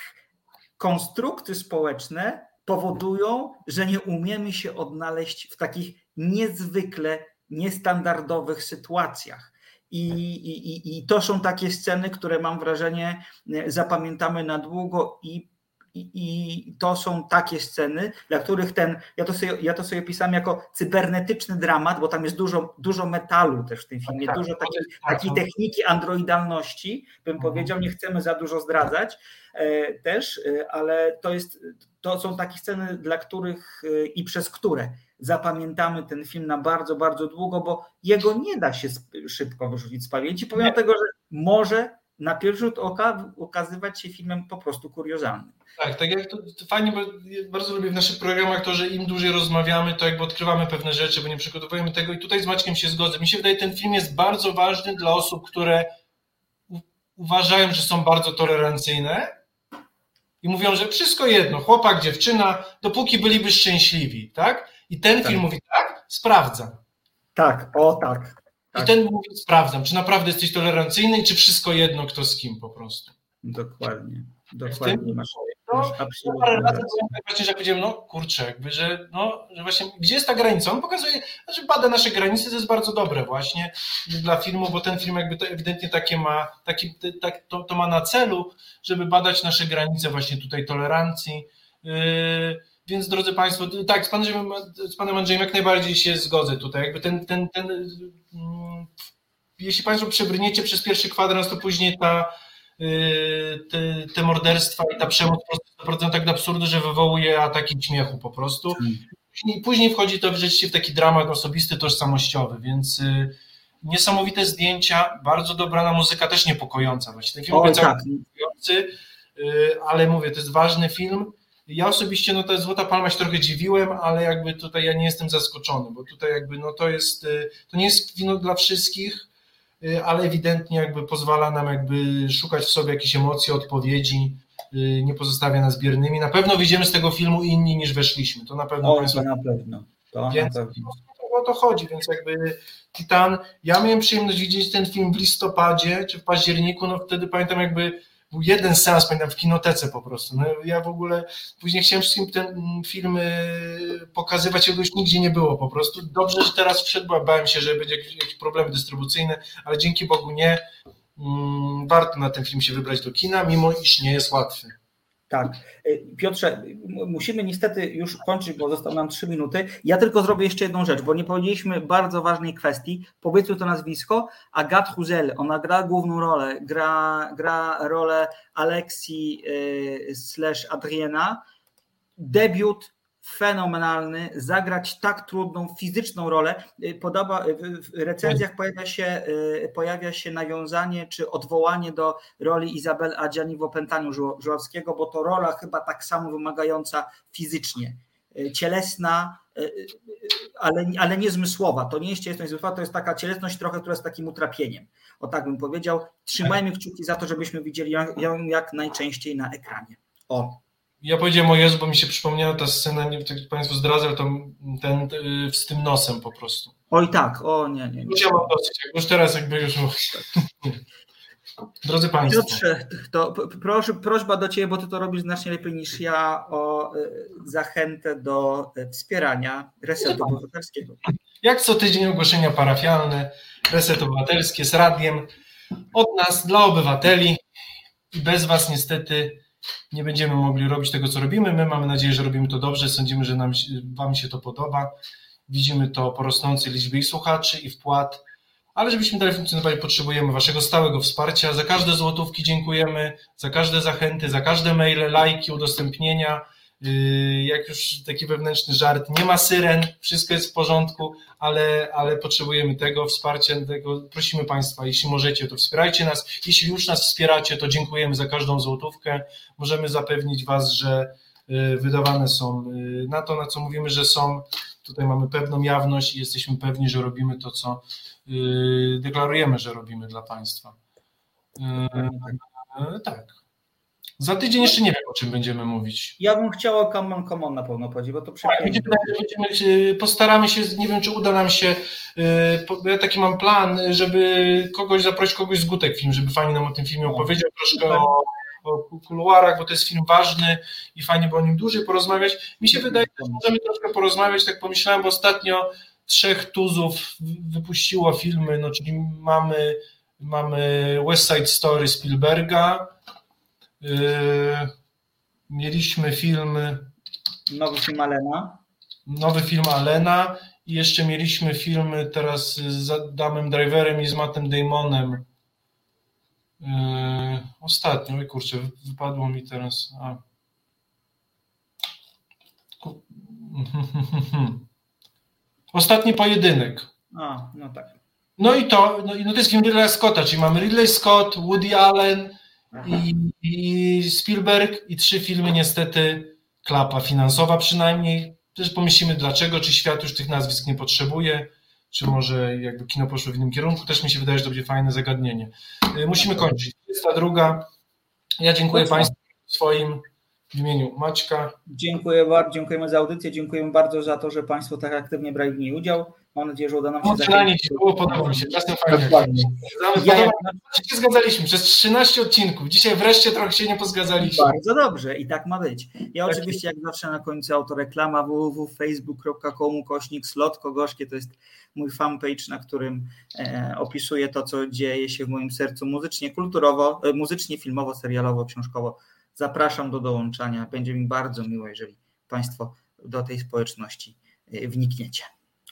konstrukty społeczne powodują, że nie umiemy się odnaleźć w takich niezwykle niestandardowych sytuacjach. I, i, I to są takie sceny, które mam wrażenie e, zapamiętamy na długo i, i, i to są takie sceny, dla których ten, ja to sobie, ja to sobie pisałem jako cybernetyczny dramat, bo tam jest dużo, dużo metalu też w tym filmie, tak, dużo takiej, tak, takiej no. techniki androidalności, bym mhm. powiedział, nie chcemy za dużo zdradzać e, też, e, ale to jest, to są takie sceny, dla których e, i przez które zapamiętamy ten film na bardzo, bardzo długo, bo jego nie da się szybko wyrzucić z pamięci, pomimo tego, że może na pierwszy rzut oka okazywać się filmem po prostu kuriozalnym. Tak, tak jak to, to fajnie, bo bardzo lubię w naszych programach to, że im dłużej rozmawiamy, to jakby odkrywamy pewne rzeczy, bo nie przygotowujemy tego i tutaj z Maćkiem się zgodzę. Mi się wydaje, ten film jest bardzo ważny dla osób, które uważają, że są bardzo tolerancyjne i mówią, że wszystko jedno, chłopak, dziewczyna, dopóki byliby szczęśliwi, tak? I ten tak. film mówi tak, sprawdzam. Tak, o tak. tak. I ten mówi, sprawdzam, czy naprawdę jesteś tolerancyjny i czy wszystko jedno, kto z kim po prostu. Dokładnie. Dokładnie masz, no, masz absolutnie parę lat właśnie, że jak powiedziałem, no kurczę, jakby, że, no, że właśnie gdzie jest ta granica? On pokazuje, że znaczy bada nasze granice, to jest bardzo dobre właśnie dla filmu, bo ten film jakby to ewidentnie takie ma, taki, tak, to, to ma na celu, żeby badać nasze granice właśnie tutaj tolerancji. Yy, więc drodzy Państwo, tak, z panem, z panem Andrzejem jak najbardziej się zgodzę tutaj. Jakby ten, ten, ten, mm, jeśli Państwo przebrniecie przez pierwszy kwadrans, to później ta, y, te, te morderstwa i ta przemoc doprowadzają tak do absurdu, że wywołuje ataki śmiechu po prostu. I później wchodzi to rzeczywiście w taki dramat osobisty, tożsamościowy, więc y, niesamowite zdjęcia, bardzo dobrana muzyka, też niepokojąca. Właśnie ten film jest tak. niepokojący, y, ale mówię, to jest ważny film Ja osobiście, no to Złota Palma się trochę dziwiłem, ale jakby tutaj ja nie jestem zaskoczony, bo tutaj jakby no to jest, y, to nie jest wino dla wszystkich, y, ale ewidentnie jakby pozwala nam jakby szukać w sobie jakichś emocji, odpowiedzi, y, nie pozostawia nas biernymi. Na pewno wyjdziemy z tego filmu inni niż weszliśmy, to na pewno O, Państwo to na pewno. To Więc- na pewno. o to chodzi, więc jakby Titan, ja miałem przyjemność widzieć ten film w listopadzie czy w październiku, no wtedy pamiętam jakby był jeden seans, pamiętam w kinotece po prostu, no ja w ogóle później chciałem wszystkim ten mm, film pokazywać, jego już nigdzie nie było po prostu, dobrze, że teraz wszedł, bałem się, że będzie jakieś, jakieś problemy dystrybucyjne, ale dzięki Bogu nie, Mm, warto na ten film się wybrać do kina, mimo iż nie jest łatwy. Tak. Y, Piotrze, musimy niestety już kończyć, bo zostały nam trzy minuty. Ja tylko zrobię jeszcze jedną rzecz, bo nie powiedzieliśmy bardzo ważnej kwestii. Powiedzmy to nazwisko. Agathe Huzel, ona gra główną rolę, gra, gra rolę Alexi y, slash Adriena. Debiut fenomenalny, zagrać tak trudną fizyczną rolę. Y, Podoba, w, recenzjach pojawia się, y, pojawia się nawiązanie czy odwołanie do roli Izabel Adjani w Opętaniu Żu- Żuławskiego, bo to rola chyba tak samo wymagająca fizycznie, y, cielesna, ale, ale nie zmysłowa. To nie jest cielesność zmysłowa, to jest taka cielesność trochę, która jest takim utrapieniem. O tak bym powiedział. Trzymajmy kciuki za to, żebyśmy widzieli ją jak najczęściej na ekranie. O, Ja powiedziałem o Jezu, bo mi się przypomniała ta scena, nie wiem, tak Państwu zdradzę, ale to ten y, z tym nosem po prostu. oj tak, o nie, nie. nie. Mam dosyć, już teraz jakby już... Drodzy Państwo, Piotrze, to prośba do Ciebie, bo Ty to robisz znacznie lepiej niż ja, o y, zachętę do y, wspierania Resetu Obywatelskiego. jak co tydzień ogłoszenia parafialne, Reset Obywatelski z radiem, od nas dla obywateli i bez Was niestety nie będziemy mogli robić tego, co robimy. My mamy nadzieję, że robimy to dobrze, sądzimy, że nam, Wam się to podoba. Widzimy to po rosnącej liczbie słuchaczy, i wpłat, ale żebyśmy dalej funkcjonowali, potrzebujemy Waszego stałego wsparcia. Za każde złotówki dziękujemy, za każde zachęty, za każde maile, lajki, udostępnienia. Yy, Jak już taki wewnętrzny żart, nie ma syren, wszystko jest w porządku, ale, ale potrzebujemy tego wsparcia, tego prosimy Państwa, jeśli możecie, to wspierajcie nas. Jeśli już nas wspieracie, to dziękujemy za każdą złotówkę. Możemy zapewnić Was, że y, wydawane są y, na to, na co mówimy, że są. Tutaj mamy pewną jawność i jesteśmy pewni, że robimy to, co deklarujemy, że robimy dla Państwa. Y, y, Tak. Za tydzień jeszcze nie wiem, o czym będziemy mówić. Ja bym chciał o Come On, Come On na pewno powiedzieć, bo to Tak, przepięknie. postaramy się, nie wiem czy uda nam się, y, ja taki mam plan, żeby kogoś zaprosić, kogoś z Gutek Film, żeby fajnie nam o tym filmie opowiedział, troszkę o, o kuluarach, bo to jest film ważny i fajnie by o nim dłużej porozmawiać. Mi się wydaje, że możemy troszkę porozmawiać, tak pomyślałem, bo ostatnio trzech tuzów wypuściło filmy, no czyli mamy, mamy West Side Story Spielberga, y, mieliśmy film Nowy film Alena. nowy film Alena i jeszcze mieliśmy filmy teraz z Adamem Driverem i z Mattem Damonem. Yy, ostatnio, oj kurczę, wypadło mi teraz. A. Ostatni pojedynek. A, no tak. No i to, no, i no to jest film Ridleya Scotta, czyli mamy Ridley Scott, Woody Allen i, i Spielberg i trzy filmy niestety klapa finansowa przynajmniej. Też pomyślimy dlaczego, czy świat już tych nazwisk nie potrzebuje, czy może jakby kino poszło w innym kierunku. Też mi się wydaje, że to będzie fajne zagadnienie. Y, Musimy kończyć. 22. Ja dziękuję Państwu swoim w imieniu Maćka. Dziękuję bardzo, dziękujemy za audycję, dziękujemy bardzo za to, że Państwo tak aktywnie brali w niej udział. Mam nadzieję, że uda nam się Emocjonalnie ci było, podoba mi się. Czasem fajnie. Dokładnie. Zgadzamy, Ja, podoba mi się, zgadzaliśmy przez 13 odcinków. Dzisiaj wreszcie trochę się nie pozgadzaliśmy. Bardzo dobrze i tak ma być. Ja Tak oczywiście jak zawsze na końcu autoreklama www.facebook.com kośnik slotko gorzkie to jest mój fanpage, na którym e, opisuję to, co dzieje się w moim sercu muzycznie, kulturowo, e, muzycznie, filmowo, serialowo, książkowo. Zapraszam do dołączania. Będzie mi bardzo miło, jeżeli Państwo do tej społeczności e, wnikniecie.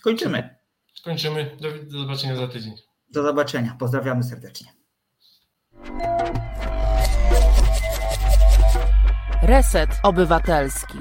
Kończymy. Skończymy. Do, do zobaczenia za tydzień. Do zobaczenia. Pozdrawiamy serdecznie. Reset Obywatelski.